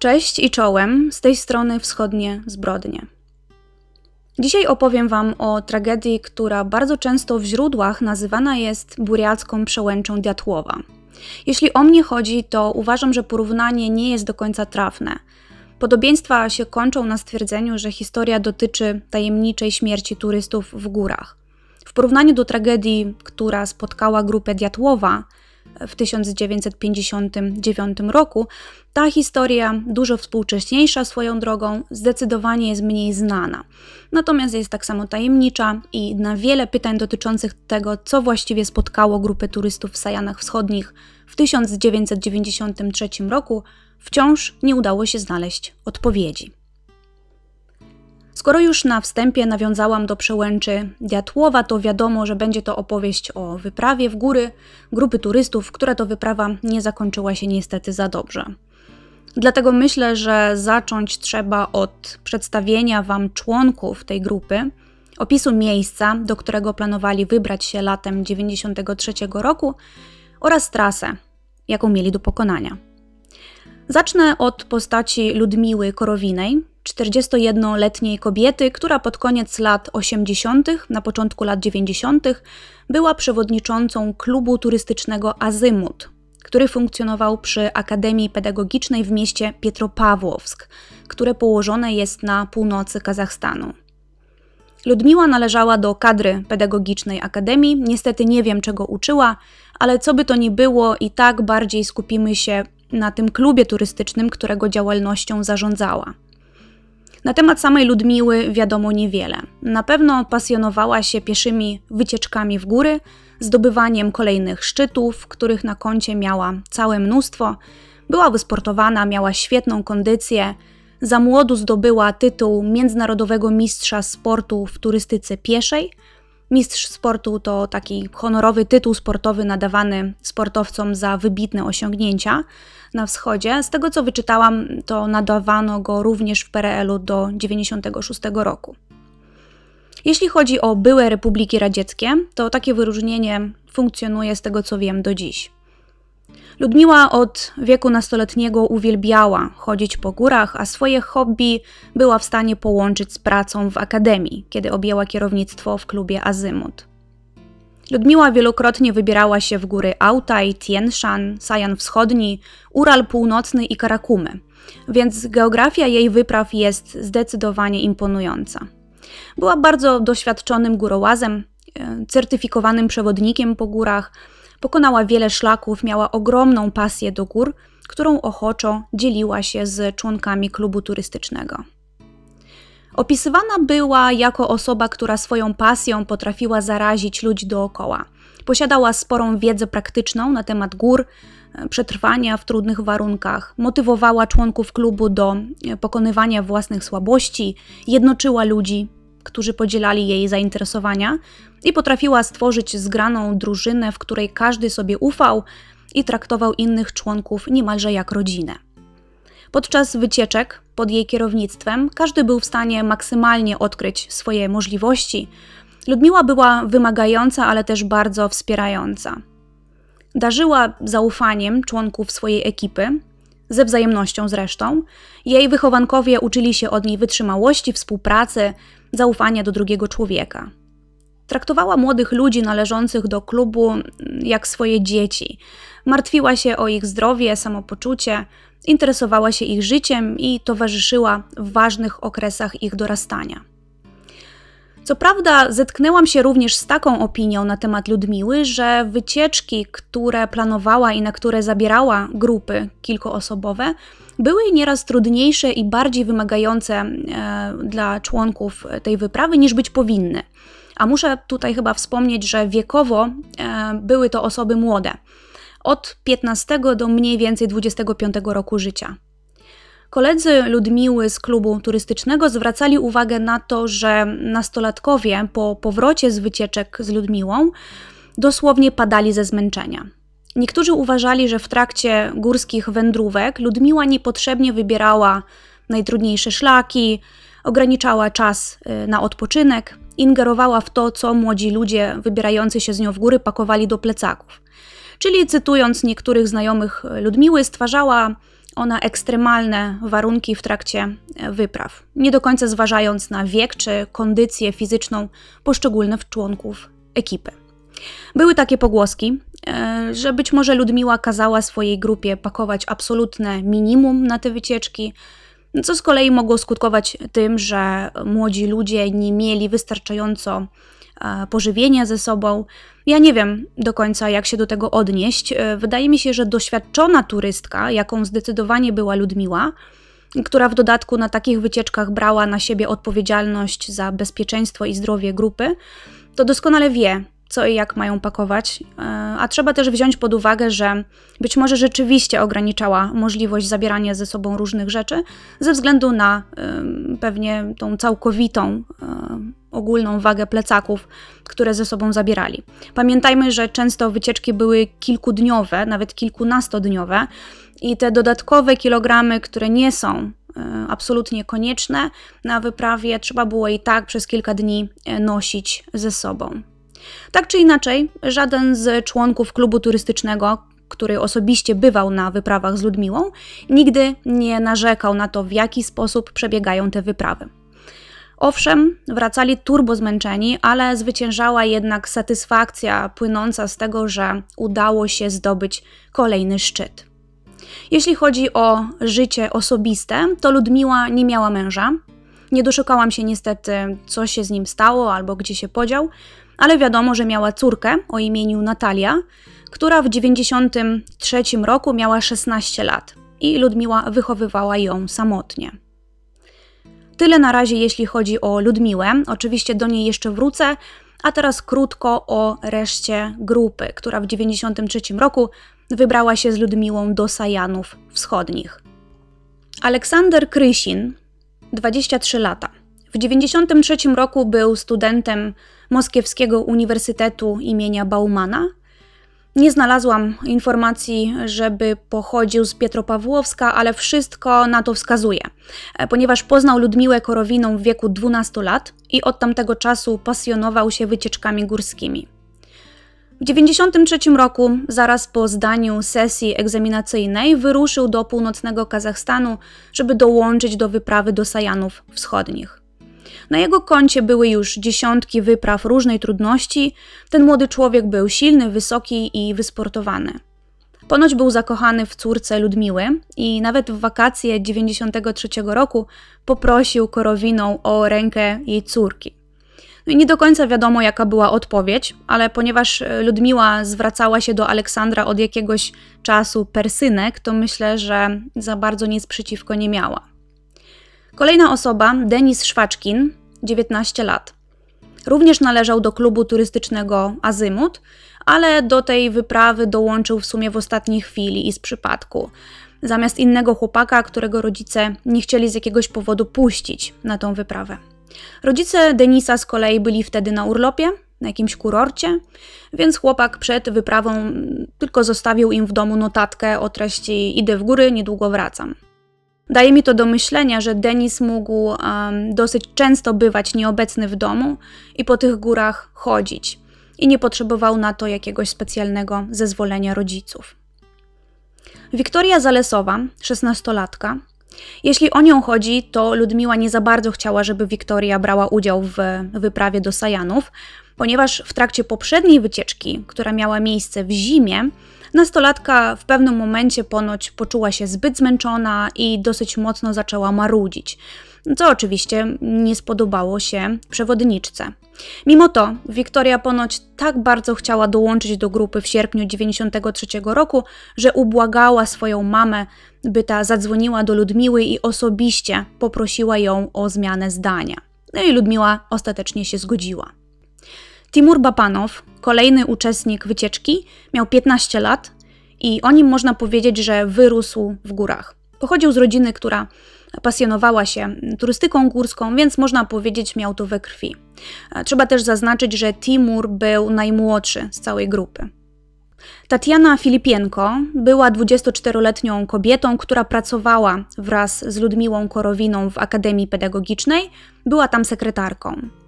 Cześć i czołem, z tej strony wschodnie zbrodnie. Dzisiaj opowiem Wam o tragedii, która bardzo często w źródłach nazywana jest buriacką przełęczą Diatłowa. Jeśli o mnie chodzi, to uważam, że porównanie nie jest do końca trafne. Podobieństwa się kończą na stwierdzeniu, że historia dotyczy tajemniczej śmierci turystów w górach. W porównaniu do tragedii, która spotkała grupę Diatłowa, w 1959 roku, ta historia, dużo współcześniejsza swoją drogą, zdecydowanie jest mniej znana. Natomiast jest tak samo tajemnicza i na wiele pytań dotyczących tego, co właściwie spotkało grupę turystów w Sajanach Wschodnich w 1993 roku, wciąż nie udało się znaleźć odpowiedzi. Skoro już na wstępie nawiązałam do przełęczy Diatłowa, to wiadomo, że będzie to opowieść o wyprawie w góry grupy turystów, która to wyprawa nie zakończyła się niestety za dobrze. Dlatego myślę, że zacząć trzeba od przedstawienia Wam członków tej grupy, opisu miejsca, do którego planowali wybrać się latem 1993 roku oraz trasę, jaką mieli do pokonania. Zacznę od postaci Ludmiły Korowinej, 41-letniej kobiety, która pod koniec lat 80., na początku lat 90., była przewodniczącą klubu turystycznego Azymut, który funkcjonował przy Akademii Pedagogicznej w mieście Pietropawłowsk, które położone jest na północy Kazachstanu. Ludmiła należała do kadry pedagogicznej Akademii. Niestety nie wiem, czego uczyła, ale co by to ni było, i tak bardziej skupimy się na tym klubie turystycznym, którego działalnością zarządzała. Na temat samej Ludmiły wiadomo niewiele. Na pewno pasjonowała się pieszymi wycieczkami w góry, zdobywaniem kolejnych szczytów, których na koncie miała całe mnóstwo. Była wysportowana, miała świetną kondycję. Za młodu zdobyła tytuł międzynarodowego mistrza sportu w turystyce pieszej. Mistrz sportu to taki honorowy tytuł sportowy nadawany sportowcom za wybitne osiągnięcia na wschodzie. Z tego co wyczytałam, to nadawano go również w PRL-u do 1996 roku. Jeśli chodzi o byłe republiki radzieckie, to takie wyróżnienie funkcjonuje z tego co wiem do dziś. Ludmiła od wieku nastoletniego uwielbiała chodzić po górach, a swoje hobby była w stanie połączyć z pracą w akademii, kiedy objęła kierownictwo w klubie Azymut. Ludmiła wielokrotnie wybierała się w góry Autaj, Tien Shan, Sajan Wschodni, Ural Północny i Karakumy, więc geografia jej wypraw jest zdecydowanie imponująca. Była bardzo doświadczonym górołazem, e, certyfikowanym przewodnikiem po górach, pokonała wiele szlaków, miała ogromną pasję do gór, którą ochoczo dzieliła się z członkami klubu turystycznego. Opisywana była jako osoba, która swoją pasją potrafiła zarazić ludzi dookoła. Posiadała sporą wiedzę praktyczną na temat gór, e, przetrwania w trudnych warunkach, motywowała członków klubu do e, pokonywania własnych słabości, jednoczyła ludzi, którzy podzielali jej zainteresowania i potrafiła stworzyć zgraną drużynę, w której każdy sobie ufał i traktował innych członków niemalże jak rodzinę. Podczas wycieczek pod jej kierownictwem każdy był w stanie maksymalnie odkryć swoje możliwości. Ludmiła była wymagająca, ale też bardzo wspierająca. Darzyła zaufaniem członków swojej ekipy, ze wzajemnością zresztą. Jej wychowankowie uczyli się od niej wytrzymałości, współpracy, zaufania do drugiego człowieka. Traktowała młodych ludzi należących do klubu jak swoje dzieci. Martwiła się o ich zdrowie, samopoczucie, interesowała się ich życiem i towarzyszyła w ważnych okresach ich dorastania. Co prawda, zetknęłam się również z taką opinią na temat Ludmiły, że wycieczki, które planowała i na które zabierała grupy kilkuosobowe, były nieraz trudniejsze i bardziej wymagające e, dla członków tej wyprawy niż być powinny. A muszę tutaj chyba wspomnieć, że wiekowo e, były to osoby młode od 15 do mniej więcej 25 roku życia. Koledzy Ludmiły z klubu turystycznego zwracali uwagę na to, że nastolatkowie po powrocie z wycieczek z Ludmiłą dosłownie padali ze zmęczenia. Niektórzy uważali, że w trakcie górskich wędrówek Ludmiła niepotrzebnie wybierała najtrudniejsze szlaki, ograniczała czas y, na odpoczynek, ingerowała w to, co młodzi ludzie wybierający się z nią w góry pakowali do plecaków. Czyli cytując niektórych znajomych Ludmiły, stwarzała o na ekstremalne warunki w trakcie wypraw, nie do końca zważając na wiek czy kondycję fizyczną poszczególnych członków ekipy. Były takie pogłoski, e, że być może Ludmiła kazała swojej grupie pakować absolutne minimum na te wycieczki, co z kolei mogło skutkować tym, że młodzi ludzie nie mieli wystarczająco e, pożywienia ze sobą. Ja nie wiem do końca, jak się do tego odnieść. E, wydaje mi się, że doświadczona turystka, jaką zdecydowanie była Ludmiła, która w dodatku na takich wycieczkach brała na siebie odpowiedzialność za bezpieczeństwo i zdrowie grupy, to doskonale wie, co i jak mają pakować, e, a trzeba też wziąć pod uwagę, że być może rzeczywiście ograniczała możliwość zabierania ze sobą różnych rzeczy ze względu na pewnie tą całkowitą e, ogólną wagę plecaków, które ze sobą zabierali. Pamiętajmy, że często wycieczki były kilkudniowe, nawet kilkunastodniowe i te dodatkowe kilogramy, które nie są e, absolutnie konieczne na wyprawie, trzeba było i tak przez kilka dni nosić ze sobą. Tak czy inaczej, żaden z członków klubu turystycznego, który osobiście bywał na wyprawach z Ludmiłą, nigdy nie narzekał na to, w jaki sposób przebiegają te wyprawy. Owszem, wracali turbo zmęczeni, ale zwyciężała jednak satysfakcja płynąca z tego, że udało się zdobyć kolejny szczyt. Jeśli chodzi o życie osobiste, to Ludmiła nie miała męża. Nie doszukałam się niestety, co się z nim stało albo gdzie się podział, ale wiadomo, że miała córkę o imieniu Natalia, która w 1993 roku miała 16 lat i Ludmiła wychowywała ją samotnie. Tyle na razie, jeśli chodzi o Ludmiłę. Oczywiście do niej jeszcze wrócę, a teraz krótko o reszcie grupy, która w 1993 roku wybrała się z Ludmiłą do Sajanów Wschodnich. Aleksander Krysin, 23 lata. W 1993 roku był studentem Moskiewskiego Uniwersytetu imienia Baumana. Nie znalazłam informacji, żeby pochodził z Pietropawłowska, ale wszystko na to wskazuje, e, ponieważ poznał Ludmiłę Korowiną w wieku 12 lat i od tamtego czasu pasjonował się wycieczkami górskimi. W 1993 roku, zaraz po zdaniu sesji egzaminacyjnej, wyruszył do północnego Kazachstanu, żeby dołączyć do wyprawy do Sajanów Wschodnich. Na jego koncie były już dziesiątki wypraw różnej trudności. Ten młody człowiek był silny, wysoki i wysportowany. Ponoć był zakochany w córce Ludmiły i nawet w wakacje 93 roku poprosił Korowiną o rękę jej córki. No i nie do końca wiadomo, jaka była odpowiedź, ale ponieważ Ludmiła zwracała się do Aleksandra od jakiegoś czasu persynek, to myślę, że za bardzo nic przeciwko nie miała. Kolejna osoba, Denis Szwaczkin, 19 lat. Również należał do klubu turystycznego Azymut, ale do tej wyprawy dołączył w sumie w ostatniej chwili i z przypadku. Zamiast innego chłopaka, którego rodzice nie chcieli z jakiegoś powodu puścić na tą wyprawę. Rodzice Denisa z kolei byli wtedy na urlopie, na jakimś kurorcie, więc chłopak przed wyprawą tylko zostawił im w domu notatkę o treści: Idę w góry, niedługo wracam. Daje mi to do myślenia, że Denis mógł um, dosyć często bywać nieobecny w domu i po tych górach chodzić, i nie potrzebował na to jakiegoś specjalnego zezwolenia rodziców. Wiktoria Zalesowa, szesnastolatka. Jeśli o nią chodzi, to Ludmiła nie za bardzo chciała, żeby Wiktoria brała udział w wyprawie do Sajanów, ponieważ w trakcie poprzedniej wycieczki, która miała miejsce w zimie, Nastolatka w pewnym momencie ponoć poczuła się zbyt zmęczona i dosyć mocno zaczęła marudzić, co oczywiście nie spodobało się przewodniczce. Mimo to Wiktoria ponoć tak bardzo chciała dołączyć do grupy w sierpniu 1993 roku, że ubłagała swoją mamę, by ta zadzwoniła do Ludmiły i osobiście poprosiła ją o zmianę zdania. No i Ludmiła ostatecznie się zgodziła. Timur Bapanow, kolejny uczestnik wycieczki, miał 15 lat i o nim można powiedzieć, że wyrósł w górach. Pochodził z rodziny, która pasjonowała się turystyką górską, więc można powiedzieć, miał to we krwi. Trzeba też zaznaczyć, że Timur był najmłodszy z całej grupy. Tatiana Filipienko była 24-letnią kobietą, która pracowała wraz z Ludmiłą Korowiną w Akademii Pedagogicznej, była tam sekretarką.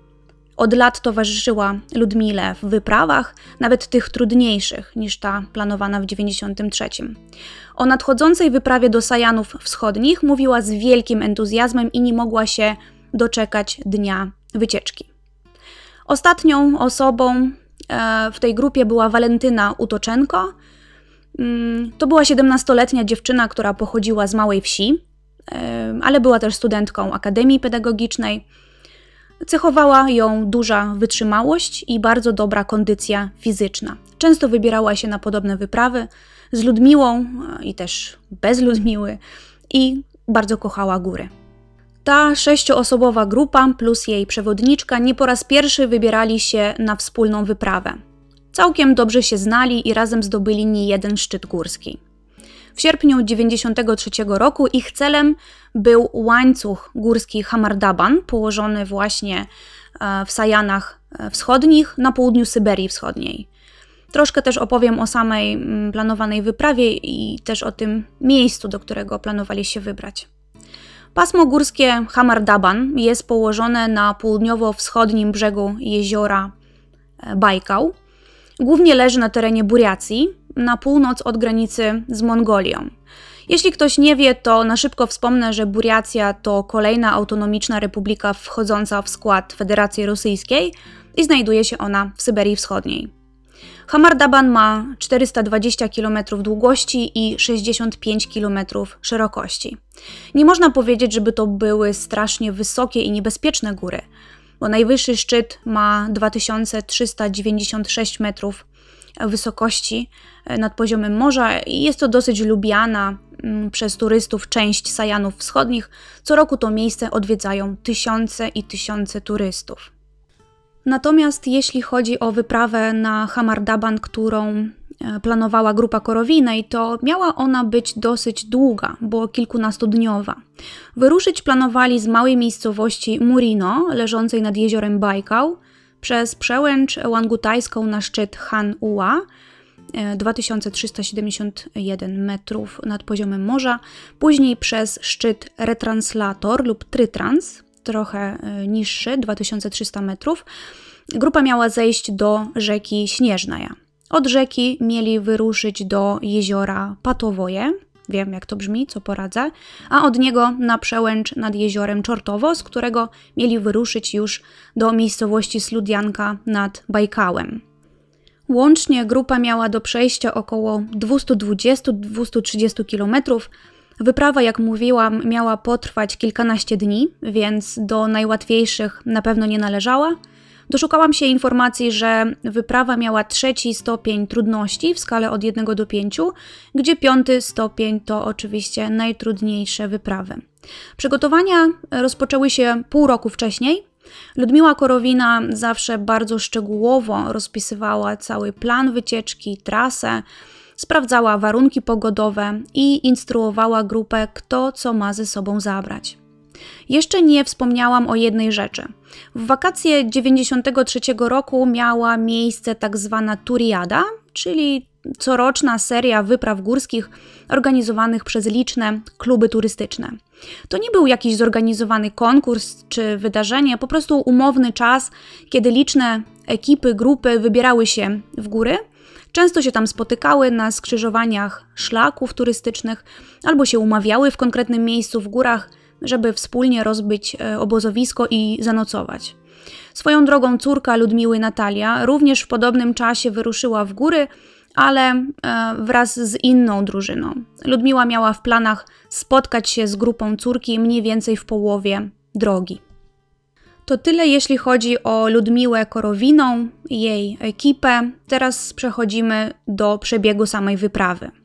Od lat towarzyszyła Ludmile w wyprawach, nawet tych trudniejszych niż ta planowana w 93. O nadchodzącej wyprawie do Sajanów Wschodnich mówiła z wielkim entuzjazmem i nie mogła się doczekać dnia wycieczki. Ostatnią osobą e, w tej grupie była Walentyna Utoczenko. Mm, to była 17-letnia dziewczyna, która pochodziła z małej wsi, e, ale była też studentką Akademii Pedagogicznej. Cechowała ją duża wytrzymałość i bardzo dobra kondycja fizyczna. Często wybierała się na podobne wyprawy z Ludmiłą e, i też bez Ludmiły i bardzo kochała góry. Ta sześcioosobowa grupa plus jej przewodniczka nie po raz pierwszy wybierali się na wspólną wyprawę. Całkiem dobrze się znali i razem zdobyli nie jeden szczyt górski. W sierpniu 1993 roku ich celem był łańcuch górski Hamardaban, położony właśnie e, w Sajanach e, Wschodnich na południu Syberii Wschodniej. Troszkę też opowiem o samej mm, planowanej wyprawie i też o tym miejscu, do którego planowali się wybrać. Pasmo górskie Hamardaban jest położone na południowo-wschodnim brzegu jeziora e, Bajkał. Głównie leży na terenie Buriacji, na północ od granicy z Mongolią. Jeśli ktoś nie wie, to na szybko wspomnę, że Buriacja to kolejna autonomiczna republika wchodząca w skład Federacji Rosyjskiej i znajduje się ona w Syberii Wschodniej. Hamardaban ma 420 km długości i 65 km szerokości. Nie można powiedzieć, żeby to były strasznie wysokie i niebezpieczne góry, bo najwyższy szczyt ma 2396 metrów wysokości e, nad poziomem morza i jest to dosyć lubiana mm, przez turystów część Sajanów Wschodnich. Co roku to miejsce odwiedzają tysiące i tysiące turystów. Natomiast jeśli chodzi o wyprawę na Hamardaban, którą e, planowała grupa Korowinej, to miała ona być dosyć długa, bo kilkunastodniowa. Wyruszyć planowali z małej miejscowości Murino, leżącej nad jeziorem Bajkał, przez przełęcz Łangutajską na szczyt Han Ua, 2371 metrów nad poziomem morza, później przez szczyt Retranslator lub Trytrans, trochę e, niższy, 2300 metrów. Grupa miała zejść do rzeki Śnieżnaja. Od rzeki mieli wyruszyć do jeziora Patowoje, wiem jak to brzmi, co poradzę, a od niego na przełęcz nad jeziorem Czortowo, z którego mieli wyruszyć już do miejscowości Sludianka nad Bajkałem. Łącznie grupa miała do przejścia około 220-230 kilometrów, Wyprawa, jak mówiłam, miała potrwać kilkanaście dni, więc do najłatwiejszych na pewno nie należała. Doszukałam się informacji, że wyprawa miała trzeci stopień trudności w skale od 1 do 5, gdzie piąty stopień to oczywiście najtrudniejsze wyprawy. Przygotowania rozpoczęły się pół roku wcześniej. Ludmiła Korowina zawsze bardzo szczegółowo rozpisywała cały plan wycieczki, trasę sprawdzała warunki pogodowe i instruowała grupę, kto co ma ze sobą zabrać. Jeszcze nie wspomniałam o jednej rzeczy. W wakacje 93 roku miała miejsce tak zwana Turiada, czyli coroczna seria wypraw górskich organizowanych przez liczne kluby turystyczne. To nie był jakiś zorganizowany konkurs czy wydarzenie, po prostu umowny czas, kiedy liczne ekipy, grupy wybierały się w góry Często się tam spotykały na skrzyżowaniach szlaków turystycznych albo się umawiały w konkretnym miejscu w górach, żeby wspólnie rozbyć e, obozowisko i zanocować. Swoją drogą córka Ludmiły Natalia również w podobnym czasie wyruszyła w góry, ale e, wraz z inną drużyną. Ludmiła miała w planach spotkać się z grupą córki mniej więcej w połowie drogi. To tyle jeśli chodzi o Ludmiłę Korowiną jej ekipę. Teraz przechodzimy do przebiegu samej wyprawy.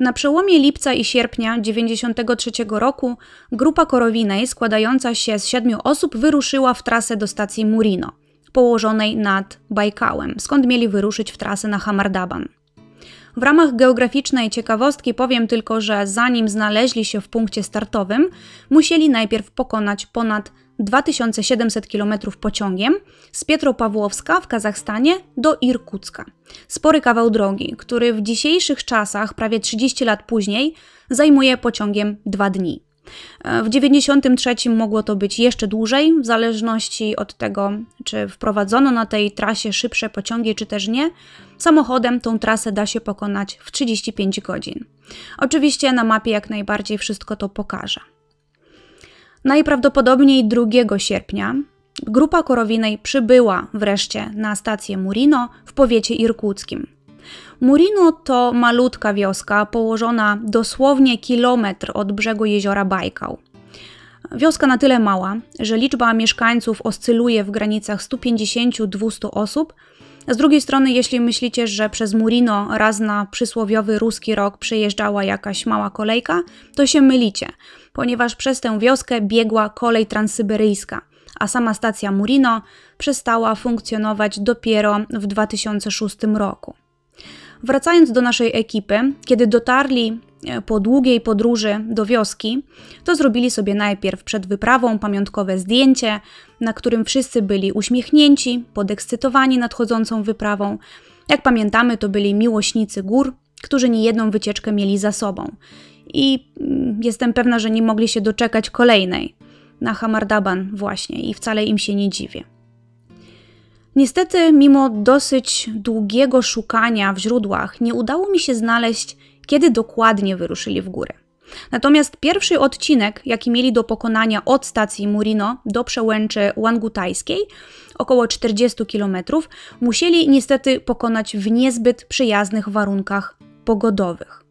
Na przełomie lipca i sierpnia 1993 roku grupa Korowinej składająca się z siedmiu osób wyruszyła w trasę do stacji Murino, położonej nad Bajkałem, skąd mieli wyruszyć w trasę na Hamardaban. W ramach geograficznej ciekawostki powiem tylko, że zanim znaleźli się w punkcie startowym, musieli najpierw pokonać ponad 2700 km pociągiem z Pietropawłowska w Kazachstanie do Irkucka. Spory kawał drogi, który w dzisiejszych czasach, prawie 30 lat później, zajmuje pociągiem 2 dni. W 93 mogło to być jeszcze dłużej, w zależności od tego, czy wprowadzono na tej trasie szybsze pociągi, czy też nie. Samochodem tą trasę da się pokonać w 35 godzin. Oczywiście na mapie jak najbardziej wszystko to pokaże. Najprawdopodobniej 2 sierpnia grupa Korowinej przybyła wreszcie na stację Murino w powiecie irkuckim. Murino to malutka wioska położona dosłownie kilometr od brzegu jeziora Bajkał. Wioska na tyle mała, że liczba mieszkańców oscyluje w granicach 150-200 osób. Z drugiej strony, jeśli myślicie, że przez Murino raz na przysłowiowy ruski rok przejeżdżała jakaś mała kolejka, to się mylicie, ponieważ przez tę wioskę biegła kolej transsyberyjska, a sama stacja Murino przestała funkcjonować dopiero w 2006 roku. Wracając do naszej ekipy, kiedy dotarli e, po długiej podróży do wioski, to zrobili sobie najpierw przed wyprawą pamiątkowe zdjęcie, na którym wszyscy byli uśmiechnięci, podekscytowani nadchodzącą wyprawą. Jak pamiętamy, to byli miłośnicy gór, którzy niejedną wycieczkę mieli za sobą. I mm, jestem pewna, że nie mogli się doczekać kolejnej na Hamardaban właśnie i wcale im się nie dziwię. Niestety, mimo dosyć długiego szukania w źródłach, nie udało mi się znaleźć, kiedy dokładnie wyruszyli w górę. Natomiast pierwszy odcinek, jaki mieli do pokonania od stacji Murino do przełęczy Wangutajskiej, około 40 km, musieli niestety pokonać w niezbyt przyjaznych warunkach pogodowych.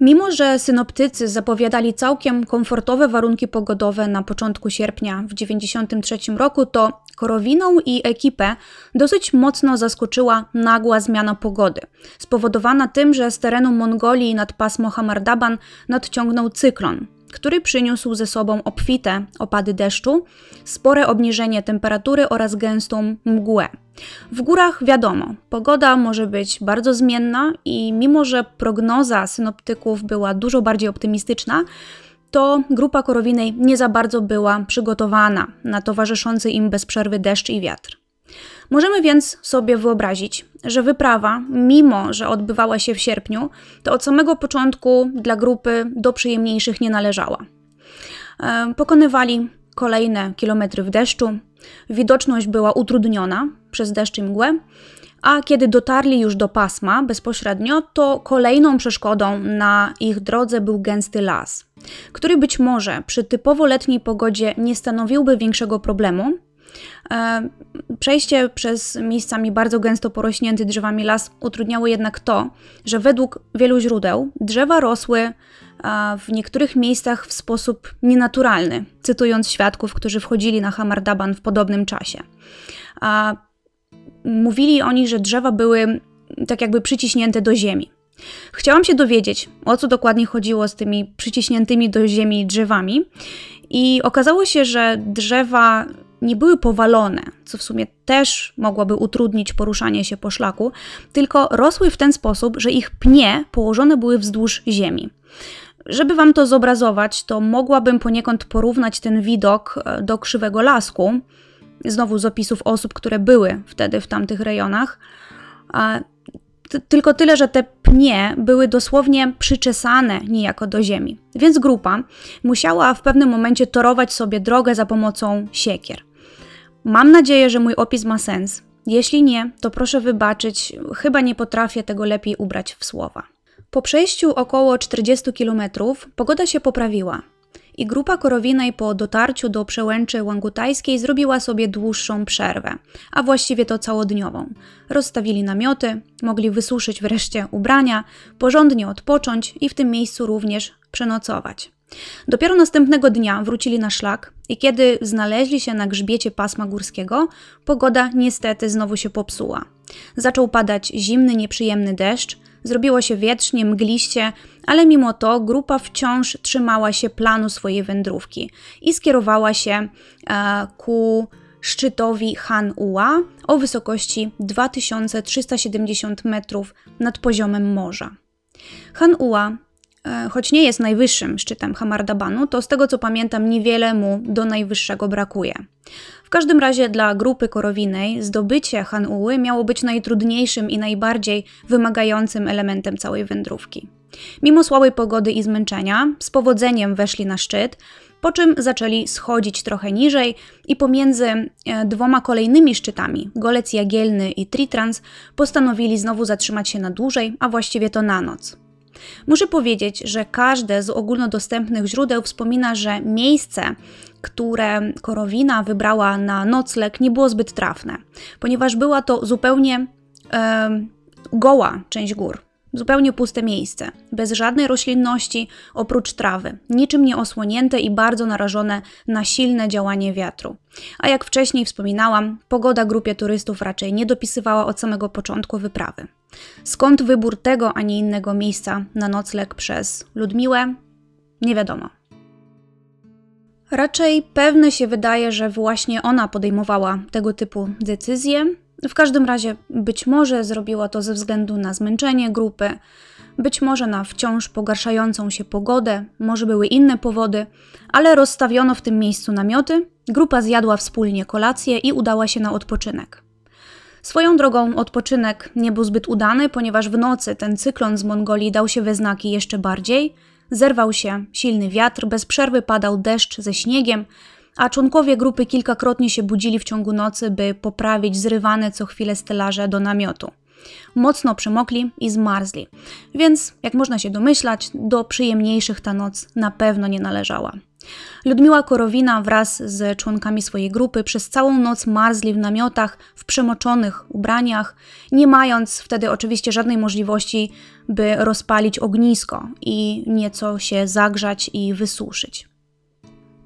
Mimo, że synoptycy zapowiadali całkiem komfortowe warunki pogodowe na początku sierpnia w 1993 roku, to Korowiną i ekipę dosyć mocno zaskoczyła nagła zmiana pogody, spowodowana tym, że z terenu Mongolii nad pasmo Hamardaban nadciągnął cyklon, który przyniósł ze sobą obfite opady deszczu, spore obniżenie temperatury oraz gęstą mgłę. W górach wiadomo, pogoda może być bardzo zmienna i mimo, że prognoza synoptyków była dużo bardziej optymistyczna, to grupa Korowinej nie za bardzo była przygotowana na towarzyszący im bez przerwy deszcz i wiatr. Możemy więc sobie wyobrazić, że wyprawa, mimo że odbywała się w sierpniu, to od samego początku dla grupy do przyjemniejszych nie należała. E, pokonywali kolejne kilometry w deszczu, widoczność była utrudniona przez deszcz i mgłę, a kiedy dotarli już do pasma bezpośrednio, to kolejną przeszkodą na ich drodze był gęsty las, który być może przy typowo letniej pogodzie nie stanowiłby większego problemu, przejście przez miejscami bardzo gęsto porośnięty drzewami las utrudniało jednak to, że według wielu źródeł drzewa rosły e, w niektórych miejscach w sposób nienaturalny, cytując świadków, którzy wchodzili na Hamardaban w podobnym czasie. Mówili oni, że drzewa były tak jakby przyciśnięte do ziemi. Chciałam się dowiedzieć, o co dokładnie chodziło z tymi przyciśniętymi do ziemi drzewami, i okazało się, że drzewa nie były powalone, co w sumie też mogłoby utrudnić poruszanie się po szlaku, tylko rosły w ten sposób, że ich pnie położone były wzdłuż ziemi. Żeby wam to zobrazować, to mogłabym poniekąd porównać ten widok e, do krzywego lasku, znowu z opisów osób, które były wtedy w tamtych rejonach. Tylko tyle, że te pnie były dosłownie przyczesane niejako do ziemi, więc grupa musiała w pewnym momencie torować sobie drogę za pomocą siekier. Mam nadzieję, że mój opis ma sens. Jeśli nie, to proszę wybaczyć, chyba nie potrafię tego lepiej ubrać w słowa. Po przejściu około 40 km pogoda się poprawiła i grupa Korowinej po dotarciu do przełęczy Łangutajskiej zrobiła sobie dłuższą przerwę, a właściwie to całodniową. Rozstawili namioty, mogli wysuszyć wreszcie ubrania, porządnie odpocząć i w tym miejscu również przenocować. Dopiero następnego dnia wrócili na szlak i kiedy znaleźli się na grzbiecie pasma górskiego, pogoda niestety znowu się popsuła. Zaczął padać zimny, nieprzyjemny deszcz, zrobiło się wietrznie, mgliście, ale mimo to grupa wciąż trzymała się planu swojej wędrówki i skierowała się e, ku szczytowi Han Ua o wysokości 2370 metrów nad poziomem morza. Han Ua E, choć nie jest najwyższym szczytem Hamardabanu, to z tego co pamiętam niewiele mu do najwyższego brakuje. W każdym razie dla grupy korowinej zdobycie Hanuły miało być najtrudniejszym i najbardziej wymagającym elementem całej wędrówki. Mimo słabej pogody i zmęczenia, z powodzeniem weszli na szczyt, po czym zaczęli schodzić trochę niżej i pomiędzy e, dwoma kolejnymi szczytami, Golec Jagielny i Tritrans, postanowili znowu zatrzymać się na dłużej, a właściwie to na noc. Muszę powiedzieć, że każde z ogólnodostępnych źródeł wspomina, że miejsce, które Korowina wybrała na nocleg, nie było zbyt trafne, ponieważ była to zupełnie e, goła część gór. Zupełnie puste miejsce, bez żadnej roślinności oprócz trawy, niczym nie osłonięte i bardzo narażone na silne działanie wiatru. A jak wcześniej wspominałam, pogoda grupie turystów raczej nie dopisywała od samego początku wyprawy. Skąd wybór tego, a nie innego miejsca na nocleg przez Ludmiłę? Nie wiadomo. Raczej pewne się wydaje, że właśnie ona podejmowała tego typu decyzje, w każdym razie być może zrobiła to ze względu na zmęczenie grupy, być może na wciąż pogarszającą się pogodę, może były inne powody, ale rozstawiono w tym miejscu namioty, grupa zjadła wspólnie kolację i udała się na odpoczynek. Swoją drogą odpoczynek nie był zbyt udany, ponieważ w nocy ten cyklon z Mongolii dał się we znaki jeszcze bardziej. Zerwał się silny wiatr, bez przerwy padał deszcz ze śniegiem, a członkowie grupy kilkakrotnie się budzili w ciągu nocy, by poprawić zrywane co chwilę stelaże do namiotu. Mocno przemokli i zmarzli, więc, jak można się domyślać, do przyjemniejszych ta noc na pewno nie należała. Ludmiła Korowina wraz z członkami swojej grupy przez całą noc marzli w namiotach, w przemoczonych ubraniach, nie mając wtedy oczywiście żadnej możliwości, by rozpalić ognisko i nieco się zagrzać i wysuszyć.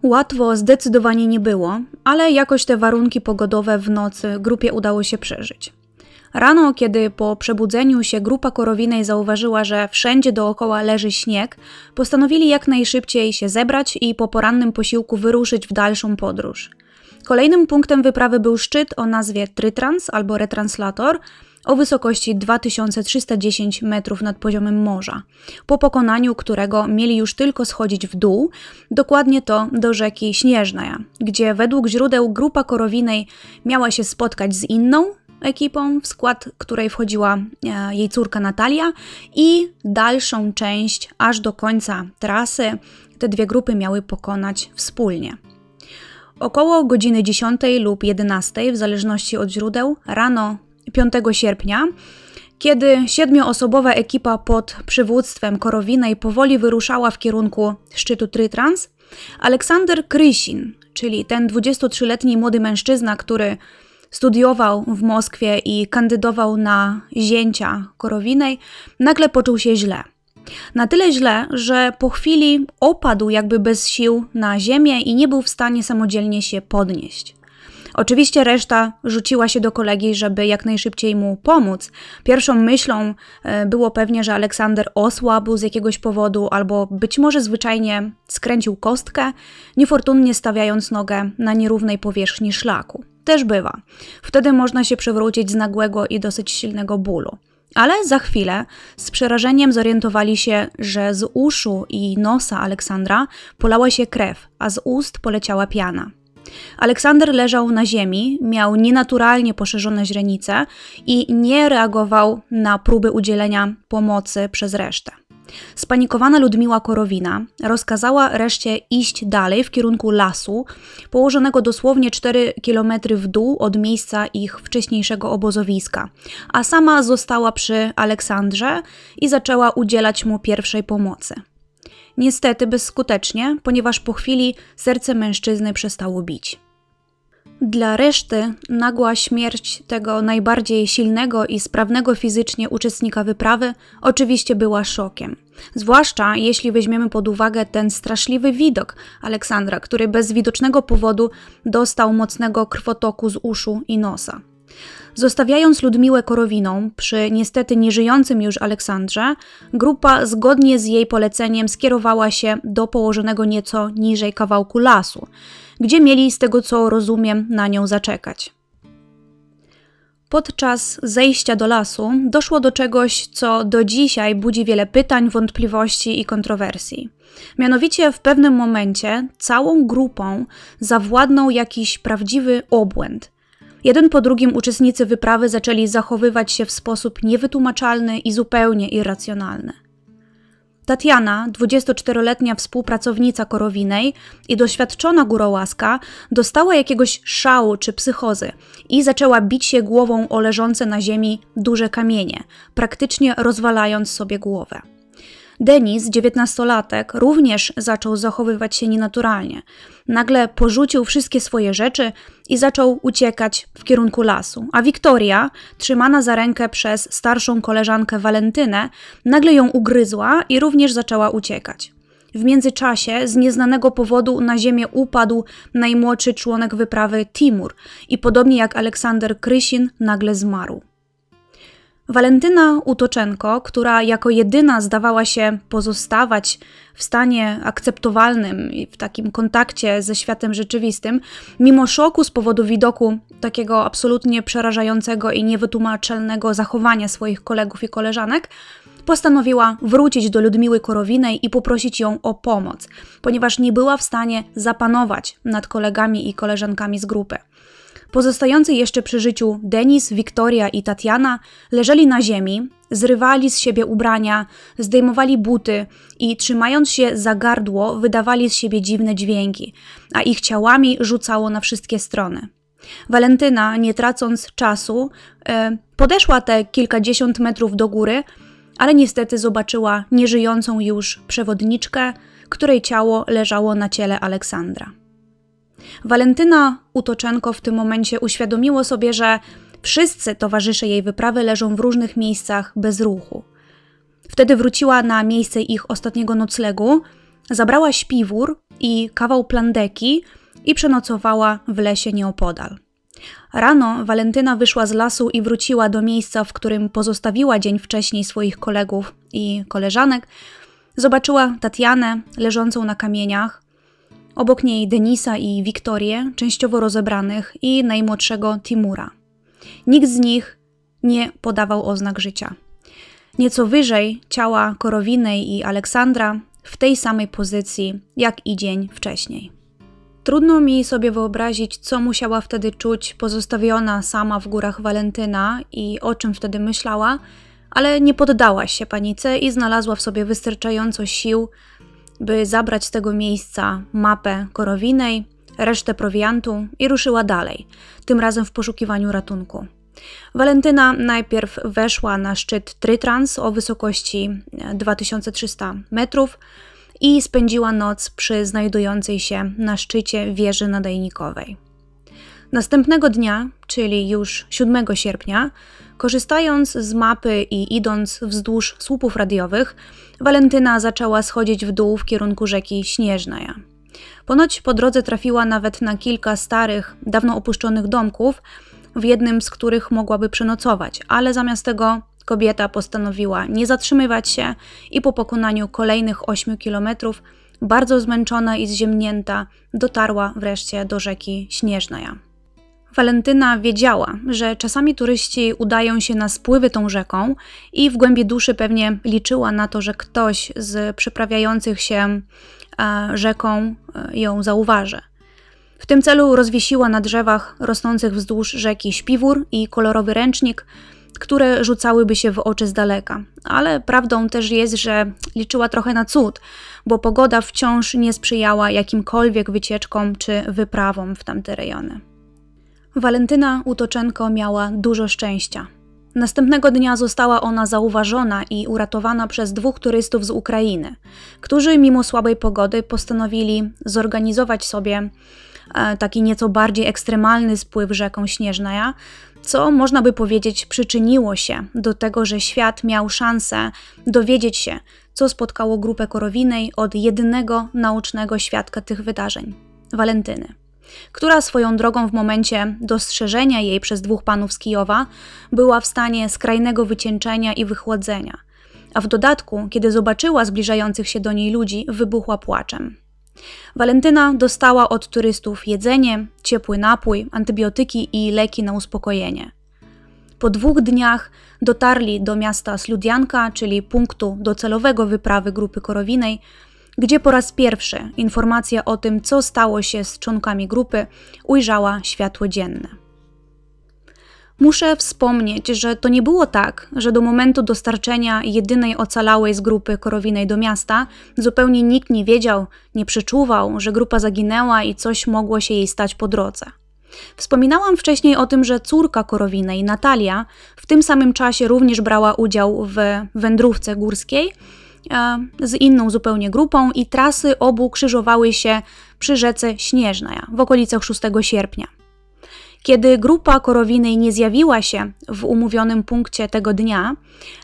Łatwo zdecydowanie nie było, ale jakoś te warunki pogodowe w nocy grupie udało się przeżyć. Rano, kiedy po przebudzeniu się grupa korowinej zauważyła, że wszędzie dookoła leży śnieg, postanowili jak najszybciej się zebrać i po porannym posiłku wyruszyć w dalszą podróż. Kolejnym punktem wyprawy był szczyt o nazwie Trytrans albo Retranslator, o wysokości 2310 metrów nad poziomem morza, po pokonaniu którego mieli już tylko schodzić w dół, dokładnie to do rzeki Śnieżnaja, gdzie według źródeł grupa Korowinej miała się spotkać z inną ekipą, w skład której wchodziła e, jej córka Natalia i dalszą część aż do końca trasy te dwie grupy miały pokonać wspólnie. Około godziny 10 lub 11, w zależności od źródeł, rano 5 sierpnia, kiedy siedmioosobowa ekipa pod przywództwem Korowinej powoli wyruszała w kierunku szczytu Trytrans, Aleksander Krysin, czyli ten 23-letni młody mężczyzna, który studiował w Moskwie i kandydował na zięcia Korowinej, nagle poczuł się źle. Na tyle źle, że po chwili opadł jakby bez sił na ziemię i nie był w stanie samodzielnie się podnieść. Oczywiście reszta rzuciła się do kolegi, żeby jak najszybciej mu pomóc. Pierwszą myślą e, było pewnie, że Aleksander osłabł z jakiegoś powodu, albo być może zwyczajnie skręcił kostkę, niefortunnie stawiając nogę na nierównej powierzchni szlaku. Też bywa. Wtedy można się przewrócić z nagłego i dosyć silnego bólu. Ale za chwilę z przerażeniem zorientowali się, że z uszu i nosa Aleksandra polała się krew, a z ust poleciała piana. Aleksander leżał na ziemi, miał nienaturalnie poszerzone źrenice i nie reagował na próby udzielenia pomocy przez resztę. Spanikowana Ludmiła Korowina rozkazała reszcie iść dalej w kierunku lasu, położonego dosłownie 4 km w dół od miejsca ich wcześniejszego obozowiska, a sama została przy Aleksandrze i zaczęła udzielać mu pierwszej pomocy. Niestety bezskutecznie, ponieważ po chwili serce mężczyzny przestało bić. Dla reszty nagła śmierć tego najbardziej silnego i sprawnego fizycznie uczestnika wyprawy oczywiście była szokiem. Zwłaszcza jeśli weźmiemy pod uwagę ten straszliwy widok Aleksandra, który bez widocznego powodu dostał mocnego krwotoku z uszu i nosa. Zostawiając Ludmiłę Korowiną przy niestety nieżyjącym już Aleksandrze, grupa zgodnie z jej poleceniem skierowała się do położonego nieco niżej kawałku lasu, gdzie mieli z tego co rozumiem na nią zaczekać. Podczas zejścia do lasu doszło do czegoś, co do dzisiaj budzi wiele pytań, wątpliwości i kontrowersji. Mianowicie w pewnym momencie całą grupą zawładnął jakiś prawdziwy obłęd – Jeden po drugim uczestnicy wyprawy zaczęli zachowywać się w sposób niewytłumaczalny i zupełnie irracjonalny. Tatiana, 24-letnia współpracownica Korowinej i doświadczona górołaska, dostała jakiegoś szału czy psychozy i zaczęła bić się głową o leżące na ziemi duże kamienie, praktycznie rozwalając sobie głowę. Denis, dziewiętnastolatek, również zaczął zachowywać się nienaturalnie. Nagle porzucił wszystkie swoje rzeczy i zaczął uciekać w kierunku lasu. A Wiktoria, trzymana za rękę przez starszą koleżankę Walentynę, nagle ją ugryzła i również zaczęła uciekać. W międzyczasie z nieznanego powodu na ziemię upadł najmłodszy członek wyprawy Timur i podobnie jak Aleksander Krysin nagle zmarł. Walentyna Utoczenko, która jako jedyna zdawała się pozostawać w stanie akceptowalnym i w takim kontakcie ze światem rzeczywistym, mimo szoku z powodu widoku takiego absolutnie przerażającego i niewytłumaczalnego zachowania swoich kolegów i koleżanek, postanowiła wrócić do Ludmiły Korowinej i poprosić ją o pomoc, ponieważ nie była w stanie zapanować nad kolegami i koleżankami z grupy. Pozostający jeszcze przy życiu Denis, Wiktoria i Tatiana leżeli na ziemi, zrywali z siebie ubrania, zdejmowali buty i trzymając się za gardło wydawali z siebie dziwne dźwięki, a ich ciałami rzucało na wszystkie strony. Walentyna, nie tracąc czasu, e, podeszła te kilkadziesiąt metrów do góry, ale niestety zobaczyła nieżyjącą już przewodniczkę, której ciało leżało na ciele Aleksandra. Walentyna Utoczenko w tym momencie uświadomiło sobie, że wszyscy towarzysze jej wyprawy leżą w różnych miejscach bez ruchu. Wtedy wróciła na miejsce ich ostatniego noclegu, zabrała śpiwór i kawał plandeki i przenocowała w lesie nieopodal. Rano Walentyna wyszła z lasu i wróciła do miejsca, w którym pozostawiła dzień wcześniej swoich kolegów i koleżanek. Zobaczyła Tatianę leżącą na kamieniach, Obok niej Denisa i Wiktorię, częściowo rozebranych, i najmłodszego Timura. Nikt z nich nie podawał oznak życia. Nieco wyżej ciała Korowinej i Aleksandra w tej samej pozycji jak i dzień wcześniej. Trudno mi sobie wyobrazić, co musiała wtedy czuć pozostawiona sama w górach Walentyna i o czym wtedy myślała, ale nie poddała się panice i znalazła w sobie wystarczająco sił, by zabrać z tego miejsca mapę korowinej, resztę prowiantu i ruszyła dalej, tym razem w poszukiwaniu ratunku. Walentyna najpierw weszła na szczyt Trytrans o wysokości 2300 metrów i spędziła noc przy znajdującej się na szczycie wieży nadajnikowej. Następnego dnia, czyli już 7 sierpnia, korzystając z mapy i idąc wzdłuż słupów radiowych, Walentyna zaczęła schodzić w dół w kierunku rzeki Śnieżnaja. Ponoć po drodze trafiła nawet na kilka starych, dawno opuszczonych domków, w jednym z których mogłaby przenocować, ale zamiast tego kobieta postanowiła nie zatrzymywać się i po pokonaniu kolejnych 8 kilometrów, bardzo zmęczona i zziemnięta, dotarła wreszcie do rzeki Śnieżnaja. Walentyna wiedziała, że czasami turyści udają się na spływy tą rzeką i w głębi duszy pewnie liczyła na to, że ktoś z przeprawiających się e, rzeką e, ją zauważy. W tym celu rozwiesiła na drzewach rosnących wzdłuż rzeki śpiwór i kolorowy ręcznik, które rzucałyby się w oczy z daleka. Ale prawdą też jest, że liczyła trochę na cud, bo pogoda wciąż nie sprzyjała jakimkolwiek wycieczkom czy wyprawom w tamte rejony. Walentyna Utoczenko miała dużo szczęścia. Następnego dnia została ona zauważona i uratowana przez dwóch turystów z Ukrainy, którzy mimo słabej pogody postanowili zorganizować sobie e, taki nieco bardziej ekstremalny spływ rzeką Śnieżnaja, co można by powiedzieć przyczyniło się do tego, że świat miał szansę dowiedzieć się, co spotkało grupę Korowinej od jedynego naocznego świadka tych wydarzeń Walentyny która swoją drogą w momencie dostrzeżenia jej przez dwóch panów z Kijowa była w stanie skrajnego wycieńczenia i wychłodzenia, a w dodatku, kiedy zobaczyła zbliżających się do niej ludzi, wybuchła płaczem. Walentyna dostała od turystów jedzenie, ciepły napój, antybiotyki i leki na uspokojenie. Po dwóch dniach dotarli do miasta Sludianka, czyli punktu docelowego wyprawy grupy korowinej, gdzie po raz pierwszy informacja o tym, co stało się z członkami grupy, ujrzała światło dzienne. Muszę wspomnieć, że to nie było tak, że do momentu dostarczenia jedynej ocalałej z grupy korowinej do miasta zupełnie nikt nie wiedział, nie przeczuwał, że grupa zaginęła i coś mogło się jej stać po drodze. Wspominałam wcześniej o tym, że córka korowinej, Natalia, w tym samym czasie również brała udział w wędrówce górskiej z inną zupełnie grupą i trasy obu krzyżowały się przy rzece Śnieżna w okolicach 6 sierpnia. Kiedy grupa Korowinej nie zjawiła się w umówionym punkcie tego dnia,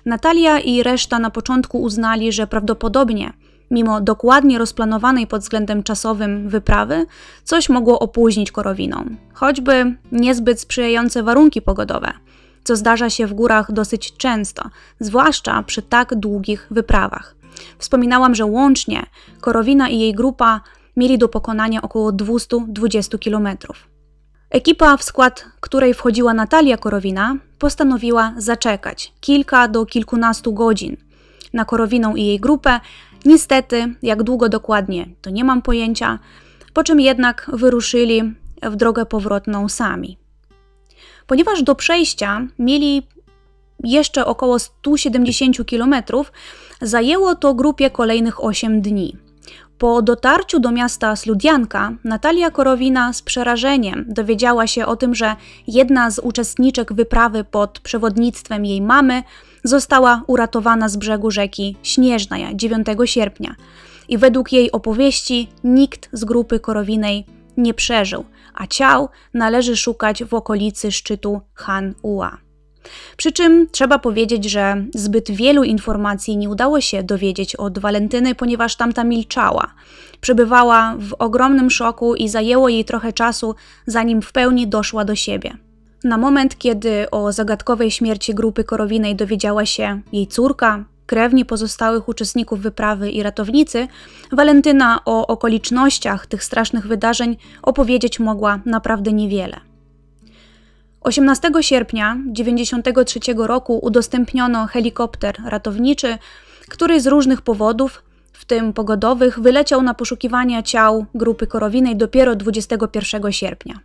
Natalia i reszta na początku uznali, że prawdopodobnie, mimo dokładnie rozplanowanej pod względem czasowym wyprawy, coś mogło opóźnić Korowiną, choćby niezbyt sprzyjające warunki pogodowe, co zdarza się w górach dosyć często, zwłaszcza przy tak długich wyprawach. Wspominałam, że łącznie Korowina i jej grupa mieli do pokonania około 220 kilometrów. Ekipa, w skład której wchodziła Natalia Korowina, postanowiła zaczekać kilka do kilkunastu godzin na Korowiną i jej grupę. Niestety, jak długo dokładnie, to nie mam pojęcia, po czym jednak wyruszyli w drogę powrotną sami. Ponieważ do przejścia mieli jeszcze około 170 km, zajęło to grupie kolejnych 8 dni. Po dotarciu do miasta Sludianka, Natalia Korowina z przerażeniem dowiedziała się o tym, że jedna z uczestniczek wyprawy pod przewodnictwem jej mamy została uratowana z brzegu rzeki Śnieżnaja 9 sierpnia. I według jej opowieści nikt z grupy korowinej nie przeżył, a ciał należy szukać w okolicy szczytu Han Ua. Przy czym trzeba powiedzieć, że zbyt wielu informacji nie udało się dowiedzieć od Walentyny, ponieważ tamta milczała. Przebywała w ogromnym szoku i zajęło jej trochę czasu, zanim w pełni doszła do siebie. Na moment, kiedy o zagadkowej śmierci grupy korowinej dowiedziała się jej córka, krewni pozostałych uczestników wyprawy i ratownicy, Walentyna o okolicznościach tych strasznych wydarzeń opowiedzieć mogła naprawdę niewiele. 18 sierpnia 1993 roku udostępniono helikopter ratowniczy, który z różnych powodów, w tym pogodowych, wyleciał na poszukiwania ciał grupy korowinej dopiero 21 sierpnia.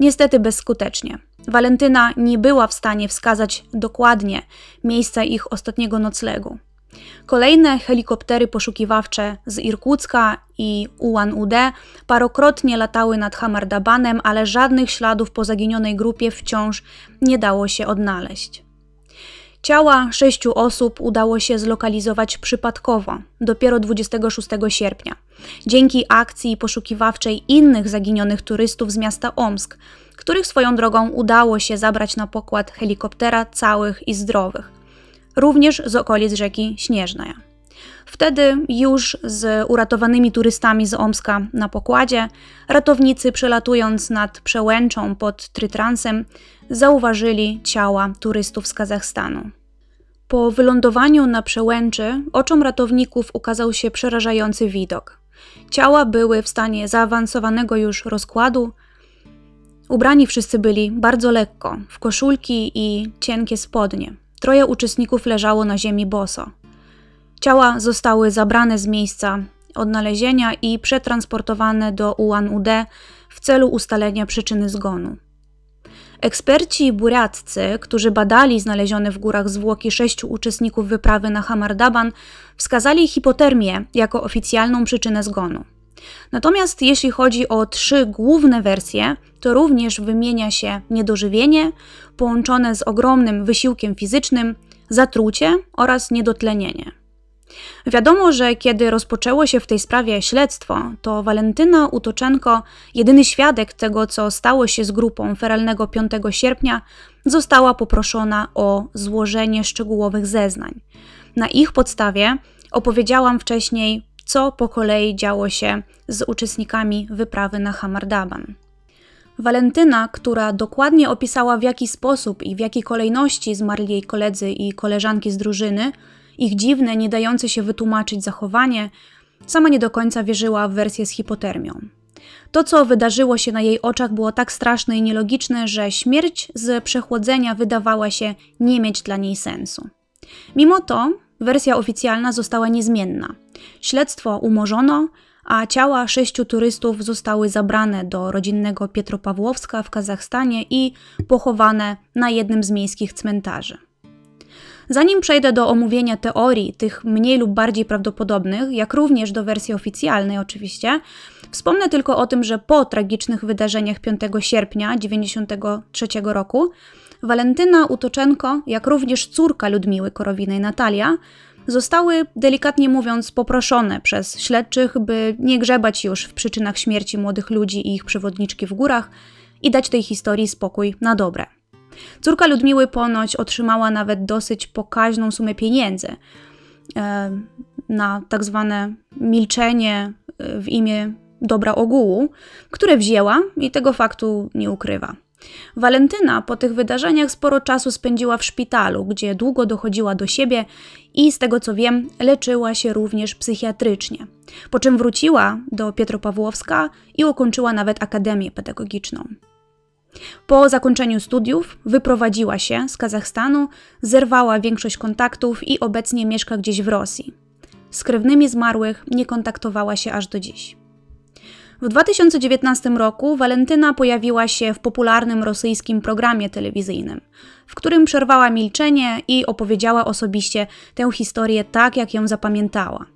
Niestety bezskutecznie. Walentyna nie była w stanie wskazać dokładnie miejsca ich ostatniego noclegu. Kolejne helikoptery poszukiwawcze z Irkucka i Ulan-Ude parokrotnie latały nad Hamardabanem, ale żadnych śladów po zaginionej grupie wciąż nie dało się odnaleźć. Ciała sześciu osób udało się zlokalizować przypadkowo, dopiero 26 sierpnia, dzięki akcji poszukiwawczej innych zaginionych turystów z miasta Omsk, których swoją drogą udało się zabrać na pokład helikoptera całych i zdrowych również z okolic rzeki Śnieżnej. Wtedy już z uratowanymi turystami z Omska na pokładzie, ratownicy przelatując nad przełęczą pod Trytransem, zauważyli ciała turystów z Kazachstanu. Po wylądowaniu na przełęczy oczom ratowników ukazał się przerażający widok. Ciała były w stanie zaawansowanego już rozkładu. Ubrani wszyscy byli bardzo lekko, w koszulki i cienkie spodnie. Troje uczestników leżało na ziemi boso. Ciała zostały zabrane z miejsca odnalezienia i przetransportowane do Ulan-Ude w celu ustalenia przyczyny zgonu. Eksperci buriaccy, którzy badali znalezione w górach zwłoki sześciu uczestników wyprawy na Hamardaban, wskazali hipotermię jako oficjalną przyczynę zgonu. Natomiast jeśli chodzi o trzy główne wersje, to również wymienia się niedożywienie połączone z ogromnym wysiłkiem fizycznym, zatrucie oraz niedotlenienie. Wiadomo, że kiedy rozpoczęło się w tej sprawie śledztwo, to Walentyna Utoczenko, jedyny świadek tego, co stało się z grupą feralnego 5 sierpnia, została poproszona o złożenie szczegółowych zeznań. Na ich podstawie opowiedziałam wcześniej co po kolei działo się z uczestnikami wyprawy na Hamardaban. Walentyna, która dokładnie opisała w jaki sposób i w jakiej kolejności zmarli jej koledzy i koleżanki z drużyny, ich dziwne, nie dające się wytłumaczyć zachowanie, sama nie do końca wierzyła w wersję z hipotermią. To, co wydarzyło się na jej oczach, było tak straszne i nielogiczne, że śmierć z przechłodzenia wydawała się nie mieć dla niej sensu. Mimo to Wersja oficjalna została niezmienna. Śledztwo umorzono, a ciała sześciu turystów zostały zabrane do rodzinnego Pietropawłowska w Kazachstanie i pochowane na jednym z miejskich cmentarzy. Zanim przejdę do omówienia teorii, tych mniej lub bardziej prawdopodobnych, jak również do wersji oficjalnej oczywiście, wspomnę tylko o tym, że po tragicznych wydarzeniach 5 sierpnia 1993 roku Walentyna Utoczenko, jak również córka Ludmiły Korowinej Natalia, zostały, delikatnie mówiąc, poproszone przez śledczych, by nie grzebać już w przyczynach śmierci młodych ludzi i ich przewodniczki w górach i dać tej historii spokój na dobre. Córka Ludmiły ponoć otrzymała nawet dosyć pokaźną sumę pieniędzy e, na tak zwane milczenie e, w imię dobra ogółu, które wzięła i tego faktu nie ukrywa. Walentyna po tych wydarzeniach sporo czasu spędziła w szpitalu, gdzie długo dochodziła do siebie i z tego co wiem, leczyła się również psychiatrycznie. Po czym wróciła do Pietropawłowska i ukończyła nawet akademię pedagogiczną. Po zakończeniu studiów wyprowadziła się z Kazachstanu, zerwała większość kontaktów i obecnie mieszka gdzieś w Rosji. Z krewnymi zmarłych nie kontaktowała się aż do dziś. W 2019 roku Walentyna pojawiła się w popularnym rosyjskim programie telewizyjnym, w którym przerwała milczenie i opowiedziała osobiście tę historię tak, jak ją zapamiętała.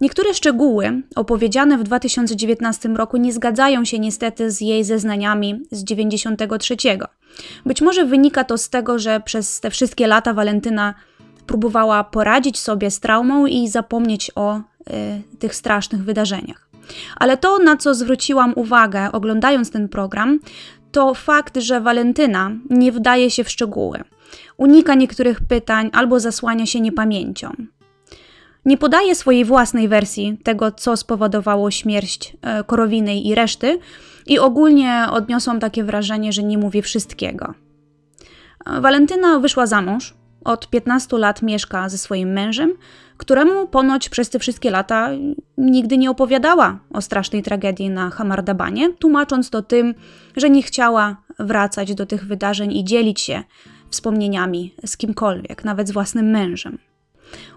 Niektóre szczegóły opowiedziane w 2019 roku nie zgadzają się niestety z jej zeznaniami z 93. Być może wynika to z tego, że przez te wszystkie lata Walentyna próbowała poradzić sobie z traumą i zapomnieć o y, tych strasznych wydarzeniach. Ale to, na co zwróciłam uwagę oglądając ten program, to fakt, że Walentyna nie wdaje się w szczegóły. Unika niektórych pytań albo zasłania się niepamięcią. Nie podaje swojej własnej wersji tego, co spowodowało śmierć e, Korowinej i reszty, i ogólnie odniosłam takie wrażenie, że nie mówi wszystkiego. E, Walentyna wyszła za mąż, od 15 lat mieszka ze swoim mężem, któremu ponoć przez te wszystkie lata nigdy nie opowiadała o strasznej tragedii na Hamardabanie, tłumacząc to tym, że nie chciała wracać do tych wydarzeń i dzielić się wspomnieniami z kimkolwiek, nawet z własnym mężem.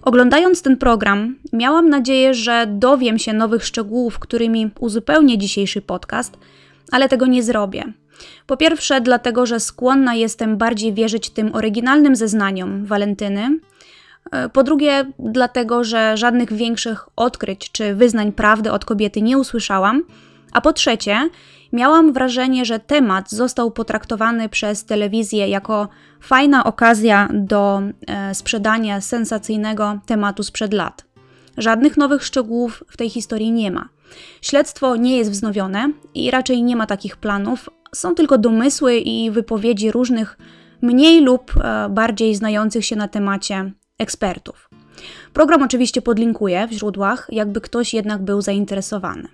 Oglądając ten program, miałam nadzieję, że dowiem się nowych szczegółów, którymi uzupełnię dzisiejszy podcast, ale tego nie zrobię. Po pierwsze, dlatego, że skłonna jestem bardziej wierzyć tym oryginalnym zeznaniom Walentyny. E, po drugie, dlatego, że żadnych większych odkryć czy wyznań prawdy od kobiety nie usłyszałam. A po trzecie, miałam wrażenie, że temat został potraktowany przez telewizję jako fajna okazja do e, sprzedania sensacyjnego tematu sprzed lat. Żadnych nowych szczegółów w tej historii nie ma. Śledztwo nie jest wznowione i raczej nie ma takich planów, są tylko domysły i wypowiedzi różnych mniej lub e, bardziej znających się na temacie ekspertów. Program oczywiście podlinkuję w źródłach, jakby ktoś jednak był zainteresowany.